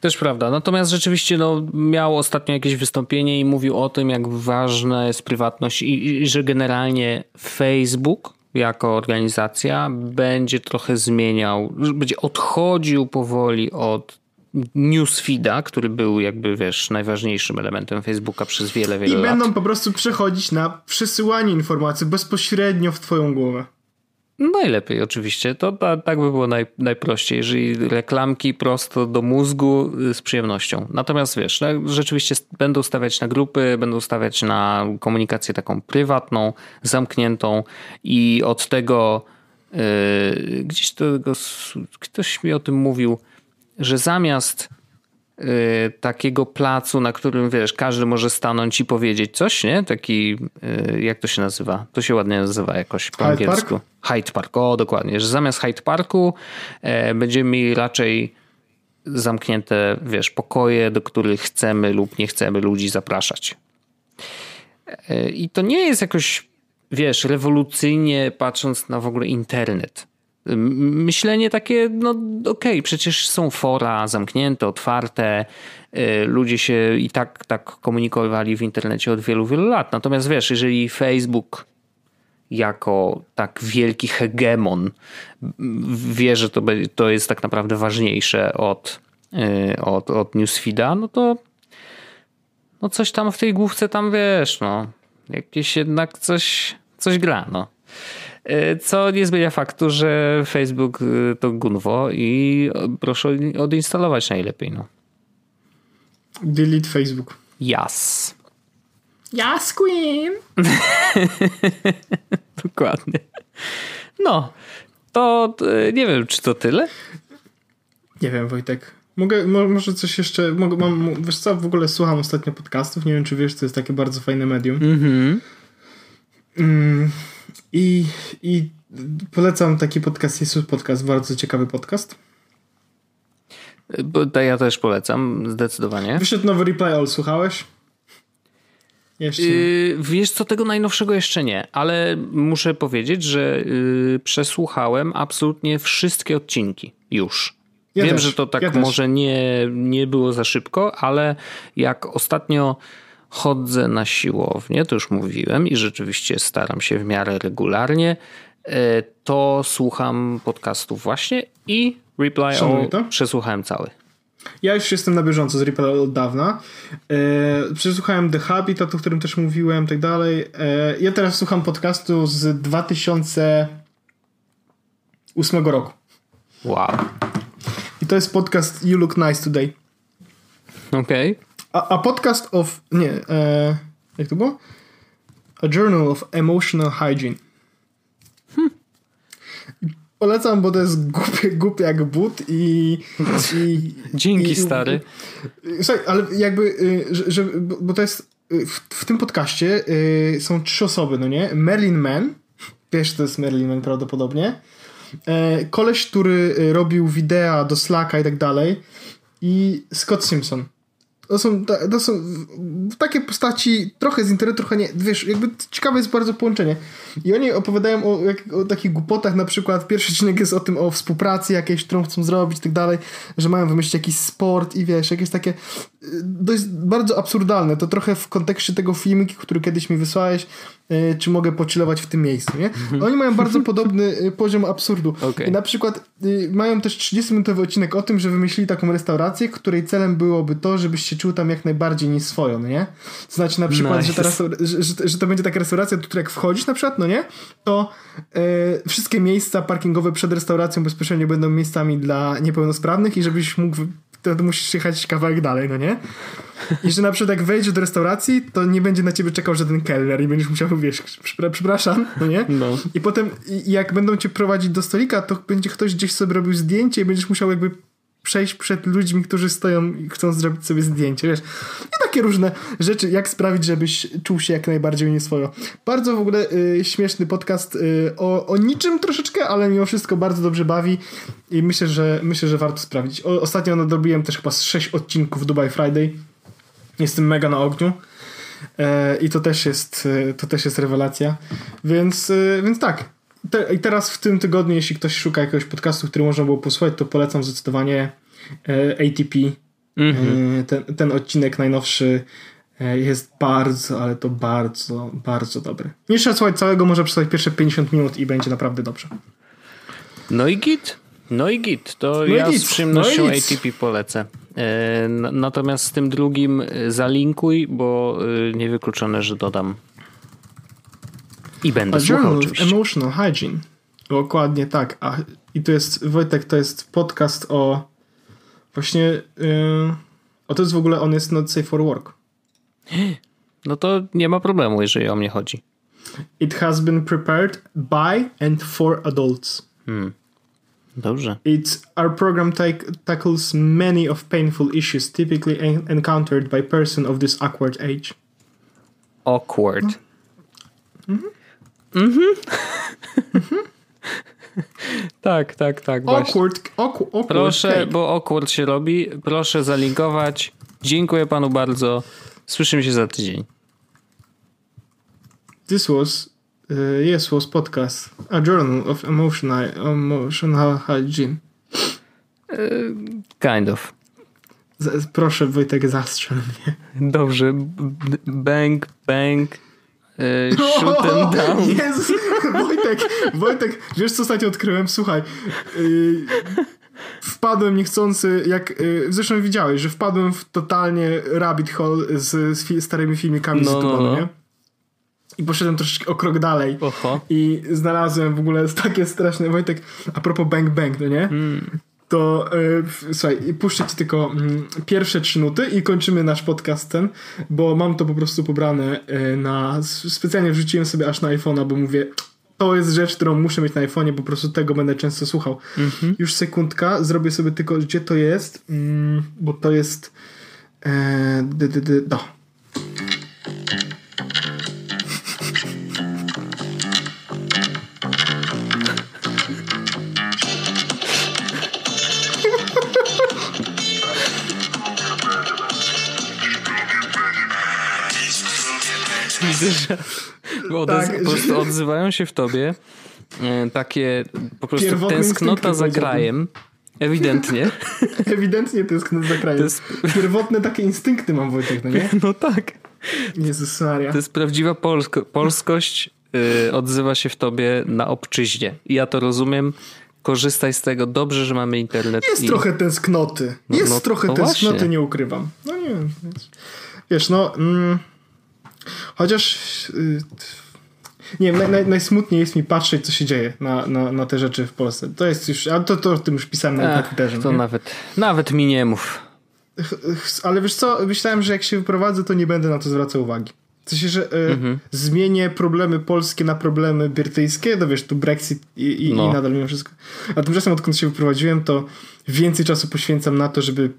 Speaker 2: Też prawda. Natomiast rzeczywiście no, miał ostatnio jakieś wystąpienie i mówił o tym, jak ważna jest prywatność i, i że generalnie Facebook jako organizacja będzie trochę zmieniał, będzie odchodził powoli od newsfeeda, który był jakby, wiesz, najważniejszym elementem Facebooka przez wiele, wiele
Speaker 1: I
Speaker 2: lat.
Speaker 1: I będą po prostu przechodzić na przesyłanie informacji bezpośrednio w twoją głowę.
Speaker 2: Najlepiej oczywiście. To tak by było naj, najprościej, jeżeli reklamki prosto do mózgu y, z przyjemnością. Natomiast wiesz, no, rzeczywiście będą stawiać na grupy, będą stawiać na komunikację taką prywatną, zamkniętą i od tego yy, gdzieś to ktoś mi o tym mówił, że zamiast takiego placu, na którym wiesz, każdy może stanąć i powiedzieć coś, nie? Taki, y, jak to się nazywa? To się ładnie nazywa jakoś po Hyde angielsku. Park? Hyde Park, o dokładnie, że zamiast Hyde Parku e, będziemy mieli raczej zamknięte, wiesz, pokoje, do których chcemy lub nie chcemy ludzi zapraszać. E, I to nie jest jakoś, wiesz, rewolucyjnie patrząc na w ogóle internet myślenie takie, no okej, okay, przecież są fora zamknięte, otwarte, y, ludzie się i tak, tak komunikowali w internecie od wielu, wielu lat. Natomiast wiesz, jeżeli Facebook jako tak wielki hegemon wie, że to, to jest tak naprawdę ważniejsze od, y, od, od newsfeeda, no to no coś tam w tej główce tam wiesz, no jakieś jednak coś, coś gra, no. Co nie zmienia faktu, że Facebook e, to gunwo i proszę odinstalować najlepiej. No.
Speaker 1: Delete Facebook.
Speaker 2: Yes.
Speaker 1: Yes, Queen.
Speaker 2: Dokładnie. No, to nie wiem, czy to tyle?
Speaker 1: Nie wiem, Wojtek. Mogę, może coś jeszcze, mogę, mam, wiesz co, w ogóle słucham ostatnio podcastów, nie wiem, czy wiesz, to jest takie bardzo fajne medium. Mhm. Mm i, I polecam taki podcast, jest podcast, bardzo ciekawy podcast.
Speaker 2: Bo ja też polecam, zdecydowanie.
Speaker 1: Wyszedł nowy Reply All, słuchałeś?
Speaker 2: Jeszcze yy, wiesz co, tego najnowszego jeszcze nie, ale muszę powiedzieć, że yy, przesłuchałem absolutnie wszystkie odcinki już. Ja Wiem, też, że to tak ja może nie, nie było za szybko, ale jak ostatnio chodzę na siłownię, to już mówiłem i rzeczywiście staram się w miarę regularnie, e, to słucham podcastów właśnie i Reply All przesłuchałem cały.
Speaker 1: Ja już jestem na bieżąco z Reply od dawna. E, przesłuchałem The Habitat, o którym też mówiłem, tak dalej. E, ja teraz słucham podcastu z 2008 roku.
Speaker 2: Wow.
Speaker 1: I to jest podcast You Look Nice Today.
Speaker 2: Okej. Okay.
Speaker 1: A, a, podcast of. Nie, e, jak to było? A Journal of Emotional Hygiene. Hmm. Polecam, bo to jest głupie, głupie jak but i. i
Speaker 2: Dzięki, i, stary.
Speaker 1: Słuchaj, ale jakby, y, że, że, bo to jest. Y, w, w tym podcaście y, są trzy osoby, no nie? Merlin Mann. Wiesz, to jest Merlin Mann prawdopodobnie. E, koleś, który robił wideo do Slacka i tak dalej. I Scott Simpson. To są, to są takie postaci trochę z internetu, trochę nie. Wiesz, jakby ciekawe jest bardzo połączenie. I oni opowiadają o, o takich głupotach, na przykład pierwszy odcinek jest o tym, o współpracy jakiejś, którą chcą zrobić i tak dalej, że mają wymyślić jakiś sport i wiesz, jakieś takie to jest bardzo absurdalne. To trochę w kontekście tego filmiki, który kiedyś mi wysłałeś, czy mogę pocilować w tym miejscu, nie? Oni mają bardzo podobny yy, poziom absurdu. Okay. Na przykład yy, mają też 30-minutowy odcinek o tym, że wymyślili taką restaurację, której celem byłoby to, żebyś się czuł tam jak najbardziej nie swoją, no nie? To znaczy na przykład, nice. że, teraz, że, że, że, to będzie taka restauracja, do której jak wchodzisz na przykład, no nie? To wszystkie miejsca parkingowe przed restauracją bezpośrednio będą miejscami dla niepełnosprawnych i żebyś mógł to musisz jechać kawałek dalej, no nie? I że na przykład jak wejdziesz do restauracji, to nie będzie na ciebie czekał żaden kelner i będziesz musiał, wiesz, przepraszam, no nie? No. I potem jak będą cię prowadzić do stolika, to będzie ktoś gdzieś sobie robił zdjęcie i będziesz musiał jakby przejść przed ludźmi, którzy stoją i chcą zrobić sobie zdjęcie, wiesz. I takie różne rzeczy, jak sprawić, żebyś czuł się jak najbardziej nieswojo. Bardzo w ogóle y, śmieszny podcast y, o, o niczym troszeczkę, ale mimo wszystko bardzo dobrze bawi i myślę, że myślę, że warto sprawdzić. O, ostatnio nadrobiłem też chyba z 6 odcinków Dubai Friday. Jestem mega na ogniu. E, I to też jest, y, to też jest rewelacja. Więc, y, więc tak, te, I teraz w tym tygodniu, jeśli ktoś szuka jakiegoś podcastu, który można było posłuchać, to polecam zdecydowanie e, ATP. Mm -hmm. e, ten, ten odcinek najnowszy e, jest bardzo, ale to bardzo, bardzo dobry. Nie trzeba słuchać całego, może przesłuchać pierwsze 50 minut i będzie naprawdę dobrze.
Speaker 2: No i git. No i git. To no ja git. z przyjemnością no ATP polecę. Natomiast z tym drugim zalinkuj, bo niewykluczone, że dodam i będę A słuchał oczywiście.
Speaker 1: Emotional Hygiene. Dokładnie tak. A, I to jest, Wojtek, to jest podcast o właśnie yy, o to jest w ogóle on jest not safe for work.
Speaker 2: No to nie ma problemu, jeżeli o mnie chodzi.
Speaker 1: It has been prepared by and for adults. Hmm.
Speaker 2: Dobrze.
Speaker 1: It's our program take, tackles many of painful issues typically encountered by person of this awkward age.
Speaker 2: Awkward. Mhm. Mhm. tak, tak, tak.
Speaker 1: Awkward, awkward,
Speaker 2: Proszę, bo awkward się robi. Proszę zalinkować. Dziękuję panu bardzo. Słyszymy się za tydzień.
Speaker 1: This was, uh, yes, was podcast. A Journal of Emotional, emotional Hygiene.
Speaker 2: Uh, kind of.
Speaker 1: Z, proszę Wojtek, zastrzel mnie.
Speaker 2: Dobrze. Bang, bang. Yy, shoot them down.
Speaker 1: Jezus, Wojtek, Wojtek, wiesz co ostatnio odkryłem? Słuchaj, yy, wpadłem niechcący, jak yy, zresztą widziałeś, że wpadłem w totalnie rabbit hole z, z starymi filmikami no, z YouTube, no, no. nie? I poszedłem troszeczkę o krok dalej. Oho. I znalazłem w ogóle takie straszne, Wojtek, a propos Bang Bang, no nie? Hmm to yy, słuchaj, puszczę ci tylko yy, pierwsze trzy nuty i kończymy nasz podcast ten, bo mam to po prostu pobrane yy, na, specjalnie wrzuciłem sobie aż na iPhone'a, bo mówię, to jest rzecz, którą muszę mieć na iPhone'ie, po prostu tego będę często słuchał. Mm-hmm. Już sekundka, zrobię sobie tylko, gdzie to jest, mm, bo to jest e, d, d, d, do.
Speaker 2: Widzę, że tak, po prostu odzywają się w tobie e, takie po prostu tęsknota za grajem. Ewidentnie.
Speaker 1: Ewidentnie tęsknota za krajem. Jest... Pierwotne takie instynkty mam Wojtek, no nie?
Speaker 2: No tak.
Speaker 1: Jezus Maria.
Speaker 2: To jest prawdziwa polsko polskość. Yy, odzywa się w tobie na obczyźnie. Ja to rozumiem. Korzystaj z tego. Dobrze, że mamy internet.
Speaker 1: Jest
Speaker 2: i...
Speaker 1: trochę tęsknoty. No, Jest no, trochę no tęsknoty, właśnie. nie ukrywam. No nie wiem. Wiesz, no... Mm, chociaż... Yy, nie wiem, naj, naj, najsmutniej jest mi patrzeć, co się dzieje na, na, na te rzeczy w Polsce. To jest już, ale to, to o tym już pisałem na, Ech, Twitterze.
Speaker 2: To nawet, nawet mi nie mów.
Speaker 1: Ale wiesz co, myślałem, że jak się wyprowadzę, to nie będę na to zwracał uwagi. W sensie, że y, mhm. zmienię problemy polskie na problemy brytyjskie, to wiesz, tu Brexit i, i, no. i nadal mimo wszystko. A tymczasem odkąd się wyprowadziłem, to więcej czasu poświęcam na to, żeby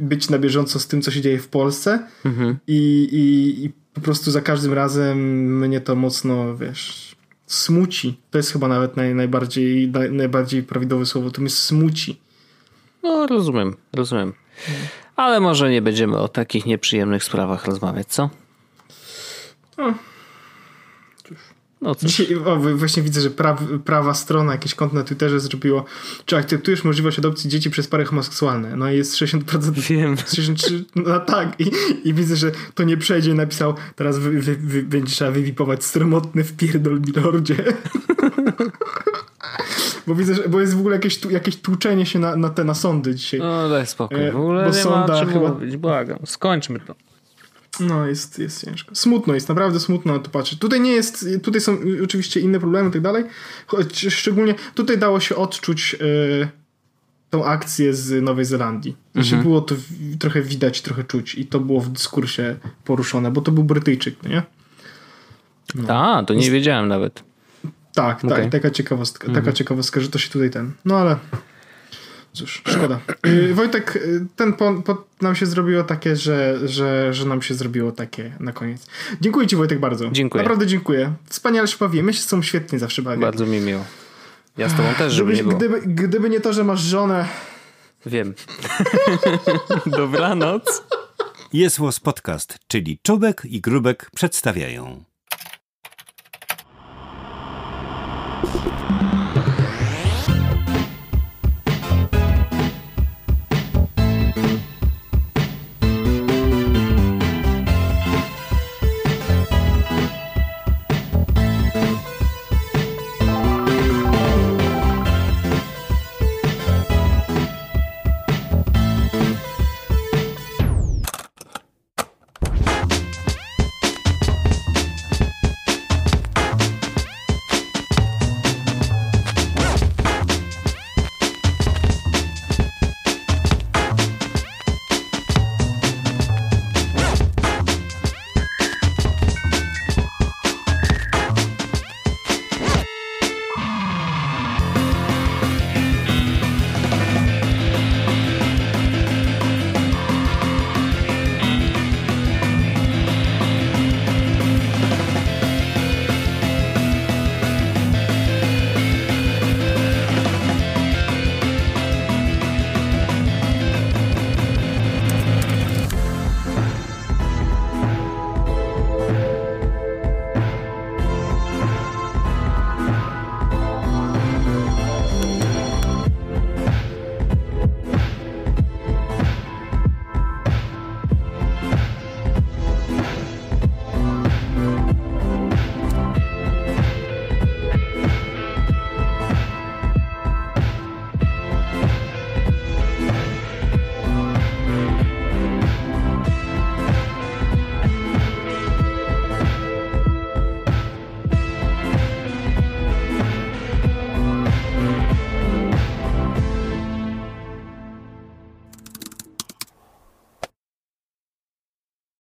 Speaker 1: być na bieżąco z tym, co się dzieje w Polsce mhm. i, i, i po prostu za każdym razem mnie to mocno, wiesz, smuci. To jest chyba nawet naj, najbardziej, naj, najbardziej prawidłowe słowo. To mnie smuci.
Speaker 2: No, rozumiem, rozumiem. Ale może nie będziemy o takich nieprzyjemnych sprawach rozmawiać, co? No,
Speaker 1: no Dzisiaj o, właśnie widzę, że pra, prawa strona, jakieś konto na Twitterze zrobiło, czy akceptujesz możliwość adopcji dzieci przez pary homoseksualne? No i jest 60%.
Speaker 2: Wiem.
Speaker 1: 63, no tak. I, I widzę, że to nie przejdzie. Napisał, teraz wy, wy, wy, będzie trzeba wywipować stromotny w pierdol milordzie. bo widzę, że, bo jest w ogóle jakieś, jakieś tłuczenie się na, na te na sądy dzisiaj.
Speaker 2: No daj spokój. W ogóle bo nie ma chyba... mówić, błagam. Skończmy to.
Speaker 1: No, jest, jest ciężko. Smutno jest, naprawdę smutno na to patrzeć. Tutaj nie jest, tutaj są oczywiście inne problemy i tak dalej, choć szczególnie tutaj dało się odczuć yy, tą akcję z Nowej Zelandii. Znaczy mhm. było to trochę widać, trochę czuć i to było w dyskursie poruszone, bo to był Brytyjczyk, no nie?
Speaker 2: No. A, to nie wiedziałem nawet.
Speaker 1: Tak, okay. tak, taka ciekawostka, mhm. taka ciekawostka, że to się tutaj ten, no ale Cóż, szkoda. Y, Wojtek, y, ten pod nam się zrobiło takie, że, że, że nam się zrobiło takie na koniec. Dziękuję Ci Wojtek bardzo.
Speaker 2: Dziękuję.
Speaker 1: Naprawdę dziękuję. Wspaniale się bawimy. My się są świetnie zawsze bawię.
Speaker 2: Bardzo mi miło. Ja z Tobą też, żeby nie było.
Speaker 1: Gdyby, gdyby nie to, że masz żonę...
Speaker 2: Wiem. Dobranoc.
Speaker 3: Jest Podcast, czyli Czubek i Grubek przedstawiają.